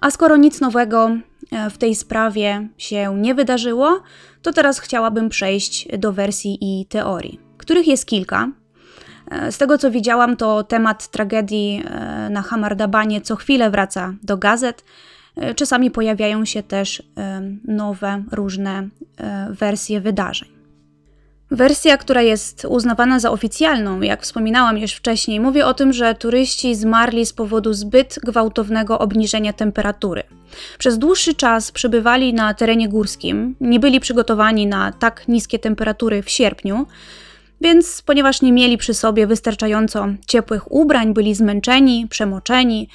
A skoro nic nowego e, w tej sprawie się nie wydarzyło, to teraz chciałabym przejść do wersji i teorii, których jest kilka. E, z tego co widziałam, to temat tragedii na Hamardabanie co chwilę wraca do gazet E, czasami pojawiają się też e, nowe, różne e, wersje wydarzeń. Wersja, która jest uznawana za oficjalną, jak wspominałam już wcześniej, mówi o tym, że turyści zmarli z powodu zbyt gwałtownego obniżenia temperatury. Przez dłuższy czas przebywali na terenie górskim, nie byli przygotowani na tak niskie temperatury w sierpniu, więc ponieważ nie mieli przy sobie wystarczająco ciepłych ubrań, byli zmęczeni, przemoczeni,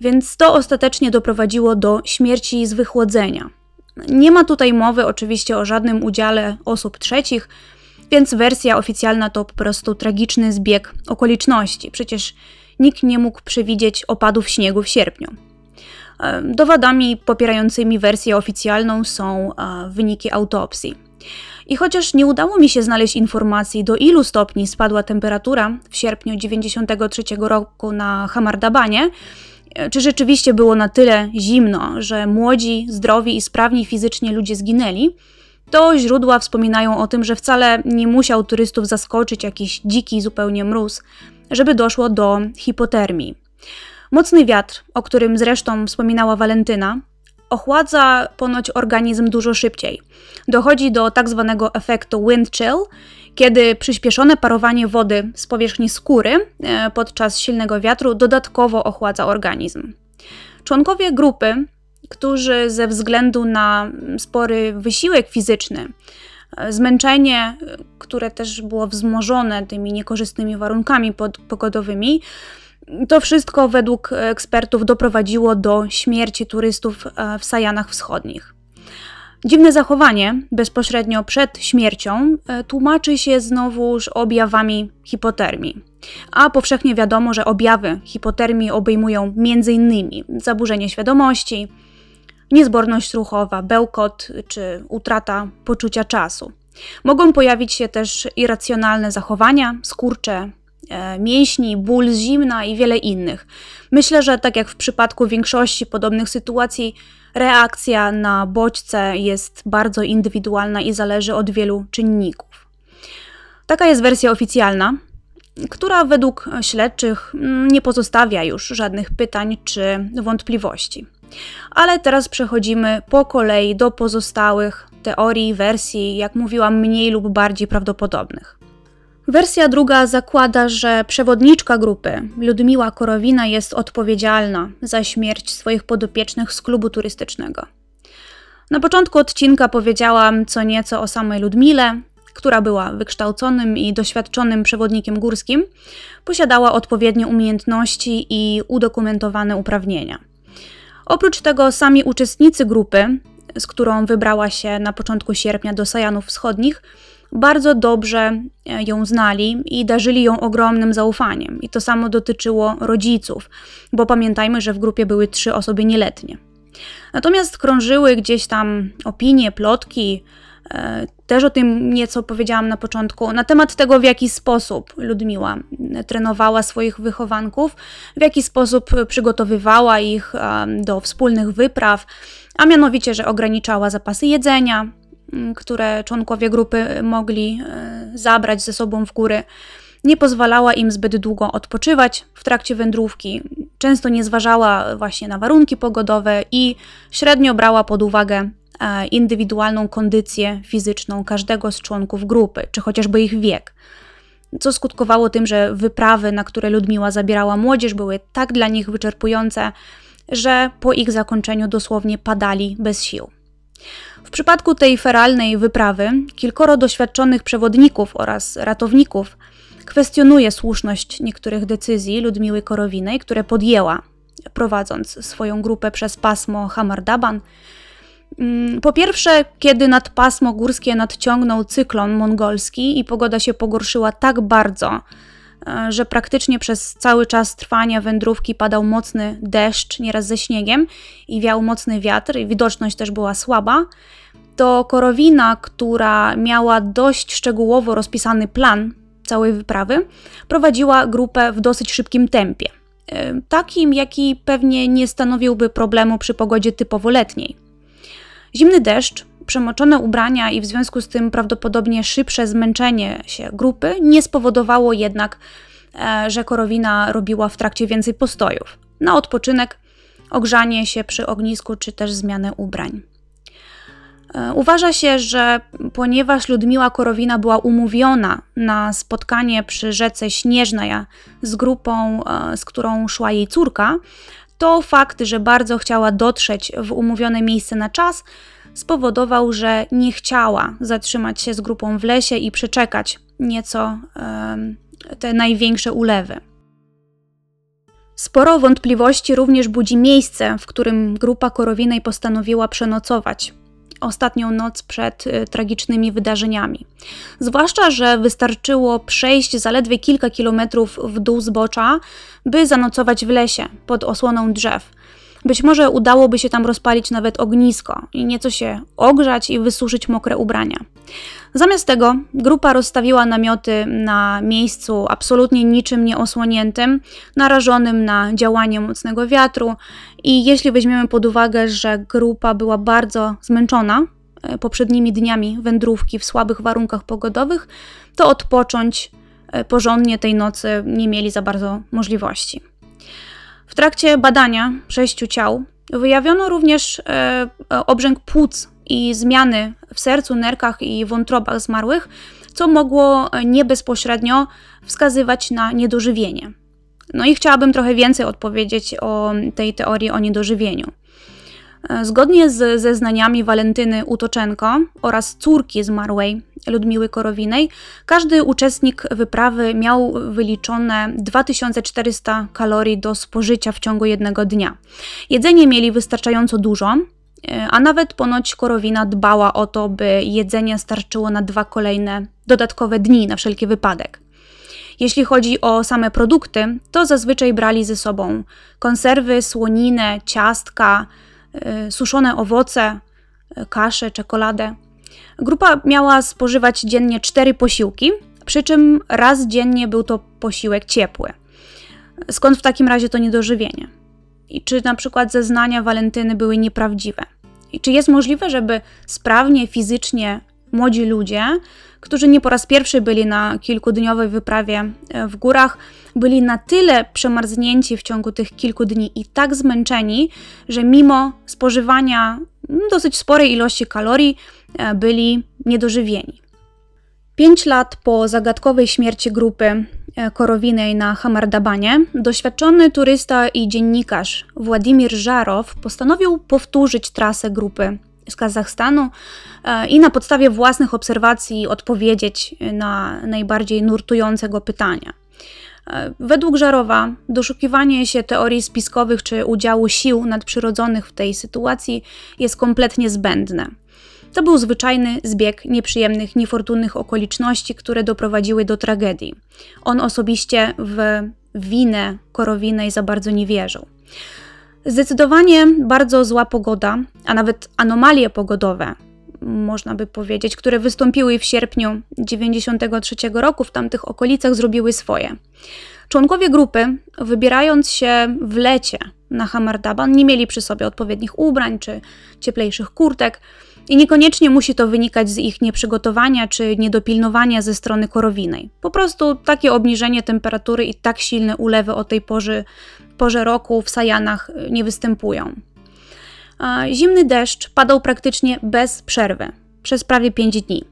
więc to ostatecznie doprowadziło do śmierci z wychłodzenia. Nie ma tutaj mowy oczywiście o żadnym udziale osób trzecich, więc wersja oficjalna to po prostu tragiczny zbieg okoliczności. Przecież nikt nie mógł przewidzieć opadów śniegu w sierpniu. E, dowodami popierającymi wersję oficjalną są e, wyniki autopsji. I chociaż nie udało mi się znaleźć informacji, do ilu stopni spadła temperatura w sierpniu 1993 roku na Hamardabanie, czy rzeczywiście było na tyle zimno, że młodzi, zdrowi i sprawni fizycznie ludzie zginęli, to źródła wspominają o tym, że wcale nie musiał turystów zaskoczyć jakiś dziki zupełnie mróz, żeby doszło do hipotermii. Mocny wiatr, o którym zresztą wspominała Walentyna, ochładza ponoć organizm dużo szybciej. Dochodzi do tak zwanego efektu wind chill, kiedy przyspieszone parowanie wody z powierzchni skóry e, podczas silnego wiatru dodatkowo ochładza organizm. Członkowie grupy, którzy ze względu na spory wysiłek fizyczny, e, zmęczenie, które też było wzmożone tymi niekorzystnymi warunkami pogodowymi, to wszystko według ekspertów doprowadziło do śmierci turystów w Sajanach Wschodnich. Dziwne zachowanie bezpośrednio przed śmiercią e, tłumaczy się znowuż objawami hipotermii. A powszechnie wiadomo, że objawy hipotermii obejmują m.in. zaburzenie świadomości, niezborność ruchowa, bełkot czy utrata poczucia czasu. Mogą pojawić się też irracjonalne zachowania, skurcze e, mięśni, ból z zimna i wiele innych. Myślę, że tak jak w przypadku większości podobnych sytuacji, reakcja na bodźce jest bardzo indywidualna i zależy od wielu czynników. Taka jest wersja oficjalna, która według śledczych mm, nie pozostawia już żadnych pytań czy wątpliwości. Ale teraz przechodzimy po kolei do pozostałych teorii, wersji, jak mówiłam, mniej lub bardziej prawdopodobnych. Wersja druga zakłada, że przewodniczka grupy, Ludmiła Korowina, jest odpowiedzialna za śmierć swoich podopiecznych z klubu turystycznego. Na początku odcinka powiedziałam co nieco o samej Ludmile, która była wykształconym i doświadczonym przewodnikiem górskim, posiadała odpowiednie umiejętności i udokumentowane uprawnienia. Oprócz tego sami uczestnicy grupy, z którą wybrała się na początku sierpnia do Sajanów Wschodnich, bardzo dobrze e, ją znali i darzyli ją ogromnym zaufaniem. I to samo dotyczyło rodziców, bo pamiętajmy, że w grupie były trzy osoby nieletnie. Natomiast krążyły gdzieś tam opinie, plotki, też o tym nieco powiedziałam na początku, na temat tego, w jaki sposób Ludmiła trenowała swoich wychowanków, w jaki sposób przygotowywała ich do wspólnych wypraw, a mianowicie, że ograniczała zapasy jedzenia, które członkowie grupy mogli e, zabrać ze sobą w góry, nie pozwalała im zbyt długo odpoczywać w trakcie wędrówki. Często nie zważała właśnie na warunki pogodowe i średnio brała pod uwagę e, indywidualną kondycję fizyczną każdego z członków grupy, czy chociażby ich wiek. Co skutkowało tym, że wyprawy, na które Ludmiła zabierała młodzież, były tak dla nich wyczerpujące, że po ich zakończeniu dosłownie padali bez sił. W przypadku tej feralnej wyprawy kilkoro doświadczonych przewodników oraz ratowników kwestionuje słuszność niektórych decyzji Ludmiły Korowinej, które podjęła, prowadząc swoją grupę przez pasmo Hamardaban. Mm, po pierwsze, kiedy nad pasmo górskie nadciągnął cyklon mongolski i pogoda się pogorszyła tak bardzo, e, że praktycznie przez cały czas trwania wędrówki padał mocny deszcz, nieraz ze śniegiem, i wiał mocny wiatr, i widoczność też była słaba, to Korowina, która miała dość szczegółowo rozpisany plan całej wyprawy, prowadziła grupę w dosyć szybkim tempie. E, takim, jaki pewnie nie stanowiłby problemu przy pogodzie typowo letniej. Zimny deszcz, przemoczone ubrania i w związku z tym prawdopodobnie szybsze zmęczenie się grupy nie spowodowało jednak, e, że Korowina robiła w trakcie więcej postojów na odpoczynek, ogrzanie się przy ognisku czy też zmianę ubrań. E, uważa się, że ponieważ Ludmiła Korowina była umówiona na spotkanie przy rzece Śnieżnaja z grupą, e, z którą szła jej córka, to fakt, że bardzo chciała dotrzeć w umówione miejsce na czas, spowodował, że nie chciała zatrzymać się z grupą w lesie i przeczekać nieco te największe ulewy. Sporo wątpliwości również budzi miejsce, w którym grupa Korowinej postanowiła przenocować ostatnią noc przed y, tragicznymi wydarzeniami. Zwłaszcza, że wystarczyło przejść zaledwie kilka kilometrów w dół zbocza, by zanocować w lesie pod osłoną drzew. Być może udałoby się tam rozpalić nawet ognisko i nieco się ogrzać i wysuszyć mokre ubrania. Zamiast tego grupa rozstawiła namioty na miejscu absolutnie niczym nie osłoniętym, narażonym na działanie mocnego wiatru i jeśli weźmiemy pod uwagę, że grupa była bardzo zmęczona e, poprzednimi dniami wędrówki w słabych warunkach pogodowych, to odpocząć e, porządnie tej nocy nie mieli za bardzo możliwości. W trakcie badania sześciu ciał wyjawiono również e, obrzęk płuc i zmiany w sercu, nerkach i wątrobach zmarłych, co mogło nie bezpośrednio wskazywać na niedożywienie. No i chciałabym trochę więcej odpowiedzieć o tej teorii o niedożywieniu. E, zgodnie z zeznaniami Walentyny Utoczenko oraz córki zmarłej Ludmiły Korowinej, każdy uczestnik wyprawy miał wyliczone 2400 kalorii do spożycia w ciągu jednego dnia. Jedzenie mieli wystarczająco dużo, e, a nawet ponoć Korowina dbała o to, by jedzenie starczyło na dwa kolejne dodatkowe dni na wszelki wypadek. Jeśli chodzi o same produkty, to zazwyczaj brali ze sobą konserwy, słoninę, ciastka, suszone owoce, y, kaszę, czekoladę. Grupa miała spożywać dziennie cztery posiłki, przy czym raz dziennie był to posiłek ciepły. Skąd w takim razie to niedożywienie? I czy na przykład zeznania Walentyny były nieprawdziwe? I czy jest możliwe, żeby sprawnie fizycznie młodzi ludzie, którzy nie po raz pierwszy byli na kilkudniowej wyprawie e, w górach, byli na tyle przemarznięci w ciągu tych kilku dni i tak zmęczeni, że mimo spożywania dosyć sporej ilości kalorii e, byli niedożywieni. Pięć lat po zagadkowej śmierci grupy e, Korowinej na Hamardabanie, doświadczony turysta i dziennikarz Władimir Żarow postanowił powtórzyć trasę grupy z Kazachstanu e, i na podstawie własnych obserwacji odpowiedzieć na najbardziej nurtujące go pytania. E, według Żarowa doszukiwanie się teorii spiskowych czy udziału sił nadprzyrodzonych w tej sytuacji jest kompletnie zbędne. To był zwyczajny zbieg nieprzyjemnych, niefortunnych okoliczności, które doprowadziły do tragedii. On osobiście w winę Korowinej za bardzo nie wierzył. Zdecydowanie bardzo zła pogoda, a nawet anomalie pogodowe, można by powiedzieć, które wystąpiły w sierpniu 1993 roku w tamtych okolicach, zrobiły swoje. Członkowie grupy, wybierając się w lecie na Hamardaban, nie mieli przy sobie odpowiednich ubrań czy cieplejszych kurtek. I niekoniecznie musi to wynikać z ich nieprzygotowania czy niedopilnowania ze strony korowinej. Po prostu takie obniżenie temperatury i tak silne ulewy o tej porze, porze roku w Sajanach y, nie występują. Zimny deszcz padał praktycznie bez przerwy przez prawie 5 dni.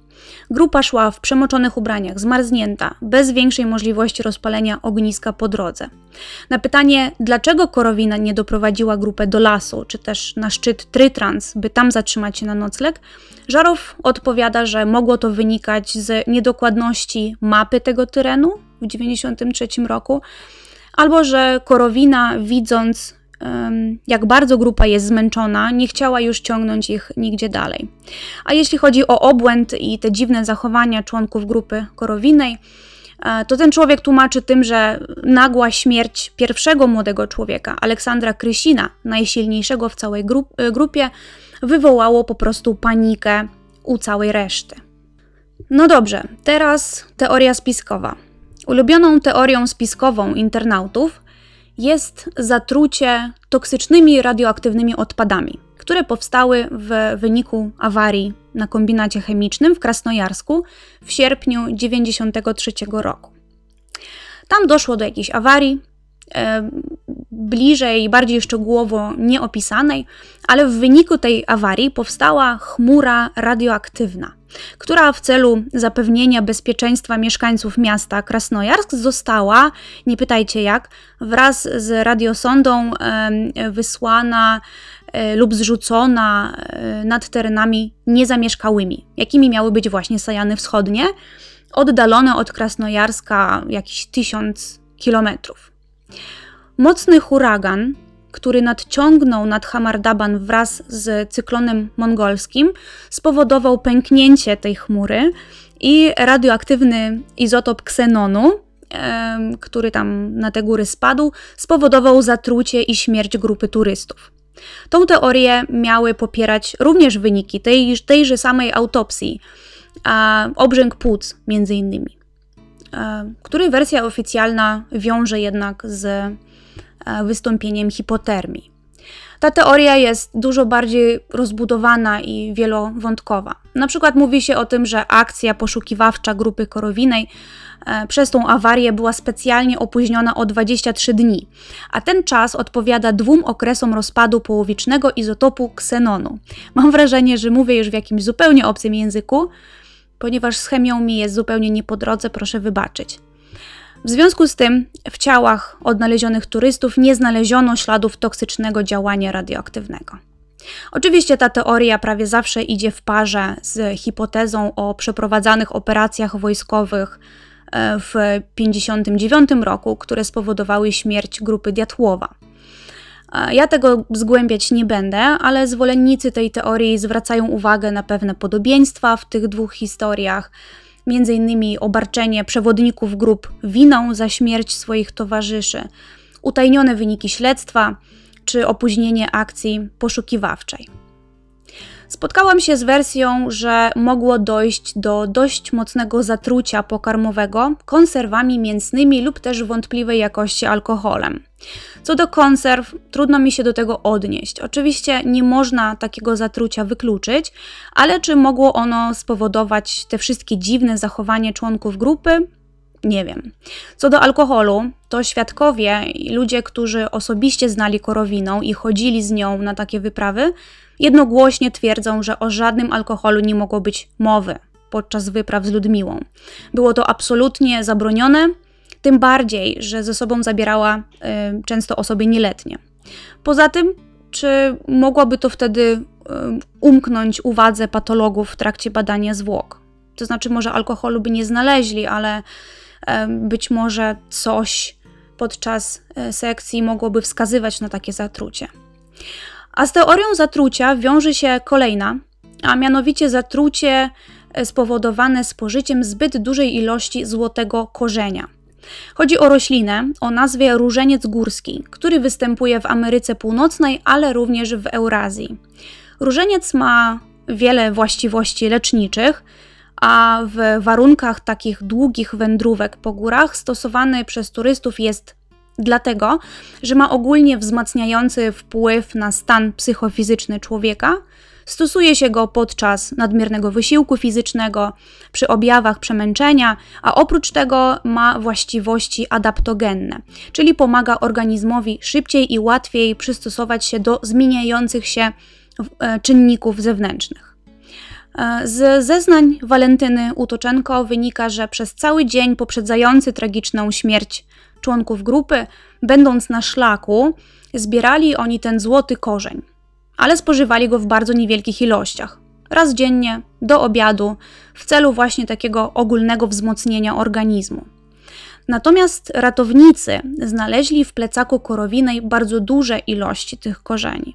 Grupa szła w przemoczonych ubraniach, zmarznięta, bez większej możliwości rozpalenia ogniska po drodze. Na pytanie, dlaczego Korowina nie doprowadziła grupę do lasu, czy też na szczyt Trytrans, by tam zatrzymać się na nocleg, Żarow odpowiada, że mogło to wynikać z niedokładności mapy tego terenu w 1993 roku, albo że Korowina, widząc jak bardzo grupa jest zmęczona, nie chciała już ciągnąć ich nigdzie dalej. A jeśli chodzi o obłęd i te dziwne zachowania członków grupy korowinej, e, to ten człowiek tłumaczy tym, że nagła śmierć pierwszego młodego człowieka, Aleksandra Krysina, najsilniejszego w całej e, grupie, wywołało po prostu panikę u całej reszty. No dobrze, teraz teoria spiskowa. Ulubioną teorią spiskową internautów jest zatrucie toksycznymi radioaktywnymi odpadami, które powstały w wyniku awarii na kombinacie chemicznym w Krasnojarsku w sierpniu 1993 roku. Tam doszło do jakiejś awarii, e, bliżej, bardziej szczegółowo nieopisanej, ale w wyniku tej awarii powstała chmura radioaktywna która w celu zapewnienia bezpieczeństwa mieszkańców miasta Krasnojarsk została, nie pytajcie jak, wraz z radiosondą wysłana e, lub zrzucona e, nad terenami niezamieszkałymi, jakimi miały być właśnie Sajany Wschodnie, oddalone od Krasnojarska jakieś tysiąc kilometrów. Mocny huragan który nadciągnął nad Hamardaban wraz z cyklonem mongolskim, spowodował pęknięcie tej chmury i radioaktywny izotop ksenonu, który tam na te góry spadł, spowodował zatrucie i śmierć grupy turystów. Tą teorię miały popierać również wyniki tej, tejże samej autopsji, a obrzęk płuc między innymi, który wersja oficjalna wiąże jednak z E, wystąpieniem hipotermii. Ta teoria jest dużo bardziej rozbudowana i wielowątkowa. Na przykład mówi się o tym, że akcja poszukiwawcza grupy korowinej e, przez tą awarię była specjalnie opóźniona o 23 dni, a ten czas odpowiada dwóm okresom rozpadu połowicznego izotopu ksenonu. Mam wrażenie, że mówię już w jakimś zupełnie obcym języku, ponieważ z chemią mi jest zupełnie nie po drodze, proszę wybaczyć. W związku z tym w ciałach odnalezionych turystów nie znaleziono śladów toksycznego działania radioaktywnego. Oczywiście ta teoria prawie zawsze idzie w parze z hipotezą o przeprowadzanych operacjach wojskowych e, w 1959 roku, które spowodowały śmierć grupy Diatłowa. E, ja tego zgłębiać nie będę, ale zwolennicy tej teorii zwracają uwagę na pewne podobieństwa w tych dwóch historiach, innymi obarczenie przewodników grup winą za śmierć swoich towarzyszy, utajnione wyniki śledztwa czy opóźnienie akcji poszukiwawczej. Spotkałam się z wersją, że mogło dojść do dość mocnego zatrucia pokarmowego konserwami mięsnymi lub też wątpliwej jakości alkoholem. Co do konserw, trudno mi się do tego odnieść. Oczywiście nie można takiego zatrucia wykluczyć, ale czy mogło ono spowodować te wszystkie dziwne zachowanie członków grupy? Nie wiem. Co do alkoholu, to świadkowie i ludzie, którzy osobiście znali korowiną i chodzili z nią na takie wyprawy, jednogłośnie twierdzą, że o żadnym alkoholu nie mogło być mowy podczas wypraw z Ludmiłą. Było to absolutnie zabronione, tym bardziej, że ze sobą zabierała y, często osoby nieletnie. Poza tym, czy mogłoby to wtedy y, umknąć uwadze patologów w trakcie badania zwłok? To znaczy, może alkoholu by nie znaleźli, ale y, być może coś podczas sekcji mogłoby wskazywać na takie zatrucie. A z teorią zatrucia wiąże się kolejna, a mianowicie zatrucie spowodowane spożyciem zbyt dużej ilości złotego korzenia. Chodzi o roślinę o nazwie różeniec górski, który występuje w Ameryce Północnej, ale również w Eurazji. Różeniec ma wiele właściwości leczniczych, a w warunkach takich długich wędrówek po górach stosowany przez turystów jest dlatego, że ma ogólnie wzmacniający wpływ na stan psychofizyczny człowieka Stosuje się go podczas nadmiernego wysiłku fizycznego, przy objawach przemęczenia, a oprócz tego ma właściwości adaptogenne, czyli pomaga organizmowi szybciej i łatwiej przystosować się do zmieniających się e, czynników zewnętrznych. E, z zeznań Walentyny Utoczenko wynika, że przez cały dzień poprzedzający tragiczną śmierć członków grupy, będąc na szlaku, zbierali oni ten złoty korzeń ale spożywali go w bardzo niewielkich ilościach. Raz dziennie, do obiadu, w celu właśnie takiego ogólnego wzmocnienia organizmu. Natomiast ratownicy znaleźli w plecaku korowinej bardzo duże ilości tych korzeni.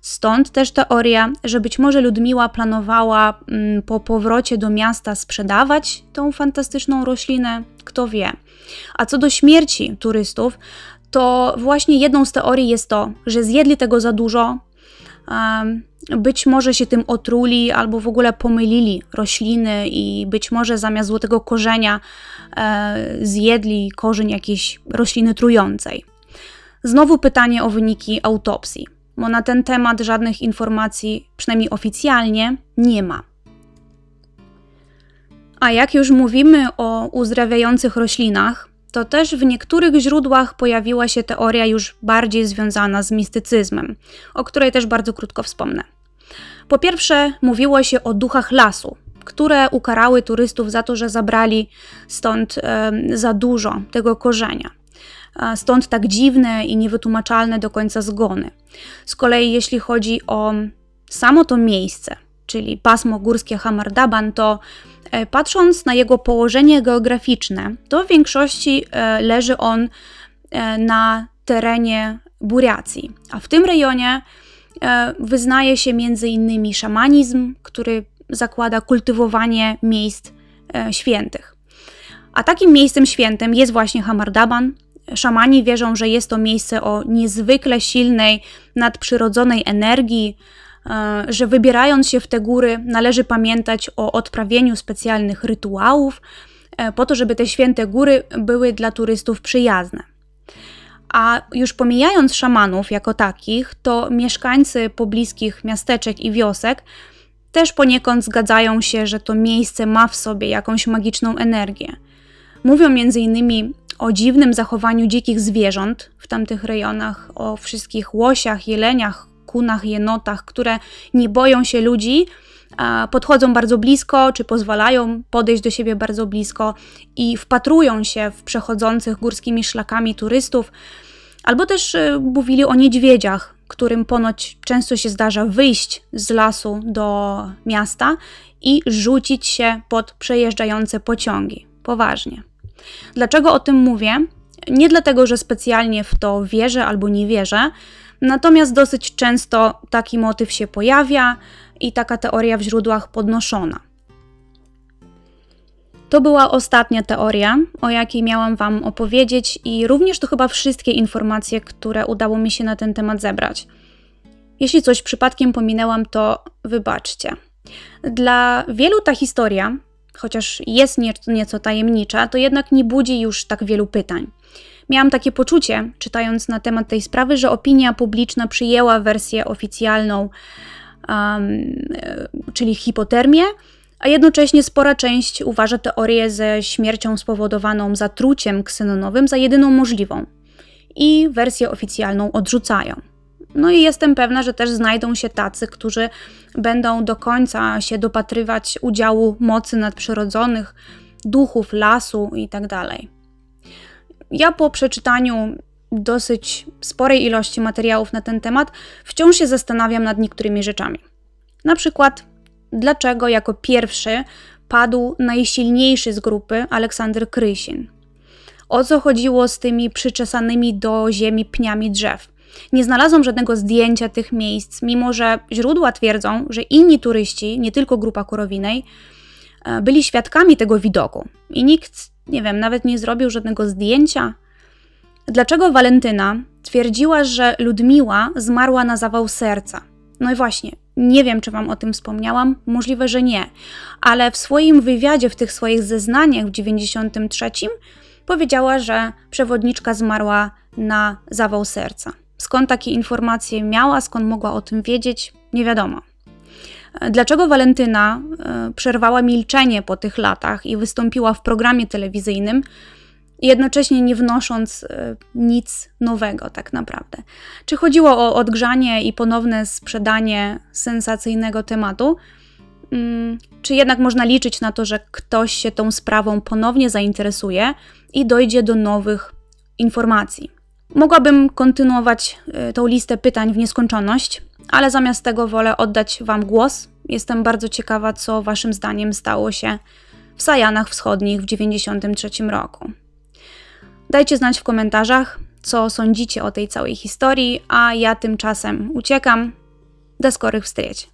Stąd też teoria, że być może Ludmiła planowała mm, po powrocie do miasta sprzedawać tą fantastyczną roślinę, kto wie. A co do śmierci turystów, to właśnie jedną z teorii jest to, że zjedli tego za dużo, być może się tym otruli albo w ogóle pomylili rośliny i być może zamiast złotego korzenia e, zjedli korzeń jakiejś rośliny trującej. Znowu pytanie o wyniki autopsji, bo na ten temat żadnych informacji, przynajmniej oficjalnie, nie ma. A jak już mówimy o uzdrawiających roślinach, to też w niektórych źródłach pojawiła się teoria już bardziej związana z mistycyzmem, o której też bardzo krótko wspomnę. Po pierwsze, mówiło się o duchach lasu, które ukarały turystów za to, że zabrali stąd e, za dużo tego korzenia. Stąd tak dziwne i niewytłumaczalne do końca zgony. Z kolei, jeśli chodzi o samo to miejsce, czyli pasmo górskie Hamardaban, to E, patrząc na jego położenie geograficzne, to w większości e, leży on e, na terenie Buriacji, a w tym rejonie wyznaje się innymi szamanizm, który zakłada kultywowanie miejsc świętych. A takim miejscem świętym jest właśnie Hamardaban. Szamani wierzą, że jest to miejsce o niezwykle silnej, nadprzyrodzonej energii, że wybierając się w te góry, należy pamiętać o odprawieniu specjalnych rytuałów, e, po to, żeby te święte góry były dla turystów przyjazne. A już pomijając szamanów jako takich, to mieszkańcy pobliskich miasteczek i wiosek też poniekąd zgadzają się, że to miejsce ma w sobie jakąś magiczną energię. Mówią innymi o dziwnym zachowaniu dzikich zwierząt w tamtych rejonach, o wszystkich łosiach, jeleniach, kunach, jenotach, które nie boją się ludzi, podchodzą bardzo blisko, czy pozwalają podejść do siebie bardzo blisko i wpatrują się w przechodzących górskimi szlakami turystów, albo też y, mówili o niedźwiedziach, którym ponoć często się zdarza wyjść z lasu do miasta i rzucić się pod przejeżdżające pociągi. Poważnie. Dlaczego o tym mówię? Nie dlatego, że specjalnie w to wierzę albo nie wierzę, natomiast dosyć często taki motyw się pojawia i taka teoria w źródłach podnoszona. To była ostatnia teoria, o jakiej miałam Wam opowiedzieć, i również to chyba wszystkie informacje, które udało mi się na ten temat zebrać. Jeśli coś przypadkiem pominęłam, to wybaczcie. Dla wielu ta historia, chociaż jest nieco tajemnicza, to jednak nie budzi już tak wielu pytań. Miałam takie poczucie, czytając na temat tej sprawy, że opinia publiczna przyjęła wersję oficjalną, um, czyli hipotermię, a jednocześnie spora część uważa teorię ze śmiercią spowodowaną zatruciem ksenonowym za jedyną możliwą i wersję oficjalną odrzucają. No i jestem pewna, że też znajdą się tacy, którzy będą do końca się dopatrywać udziału mocy nadprzyrodzonych, duchów lasu itd. Ja po przeczytaniu dosyć sporej ilości materiałów na ten temat wciąż się zastanawiam nad niektórymi rzeczami. Na przykład, dlaczego jako pierwszy padł najsilniejszy z grupy Aleksander Krysin? O co chodziło z tymi przyczesanymi do ziemi pniami drzew? Nie znalazłam żadnego zdjęcia tych miejsc, mimo że źródła twierdzą, że inni turyści, nie tylko grupa Kurowinej, e, byli świadkami tego widoku i nikt, nie wiem, nawet nie zrobił żadnego zdjęcia. Dlaczego Walentyna twierdziła, że Ludmiła zmarła na zawał serca? No i właśnie, nie wiem, czy Wam o tym wspomniałam, możliwe, że nie, ale w swoim wywiadzie, w tych swoich zeznaniach w 93 powiedziała, że przewodniczka zmarła na zawał serca. Skąd takie informacje miała, skąd mogła o tym wiedzieć, nie wiadomo. Dlaczego Walentyna e, przerwała milczenie po tych latach i wystąpiła w programie telewizyjnym, jednocześnie nie wnosząc e, nic nowego, tak naprawdę? Czy chodziło o odgrzanie i ponowne sprzedanie sensacyjnego tematu? Mm, czy jednak można liczyć na to, że ktoś się tą sprawą ponownie zainteresuje i dojdzie do nowych informacji? Mogłabym kontynuować y, tą listę pytań w nieskończoność, ale zamiast tego wolę oddać Wam głos. Jestem bardzo ciekawa, co Waszym zdaniem stało się w Sajanach Wschodnich w 1993 roku. Dajcie znać w komentarzach, co sądzicie o tej całej historii, a ja tymczasem uciekam. Do skorych wstrzeć.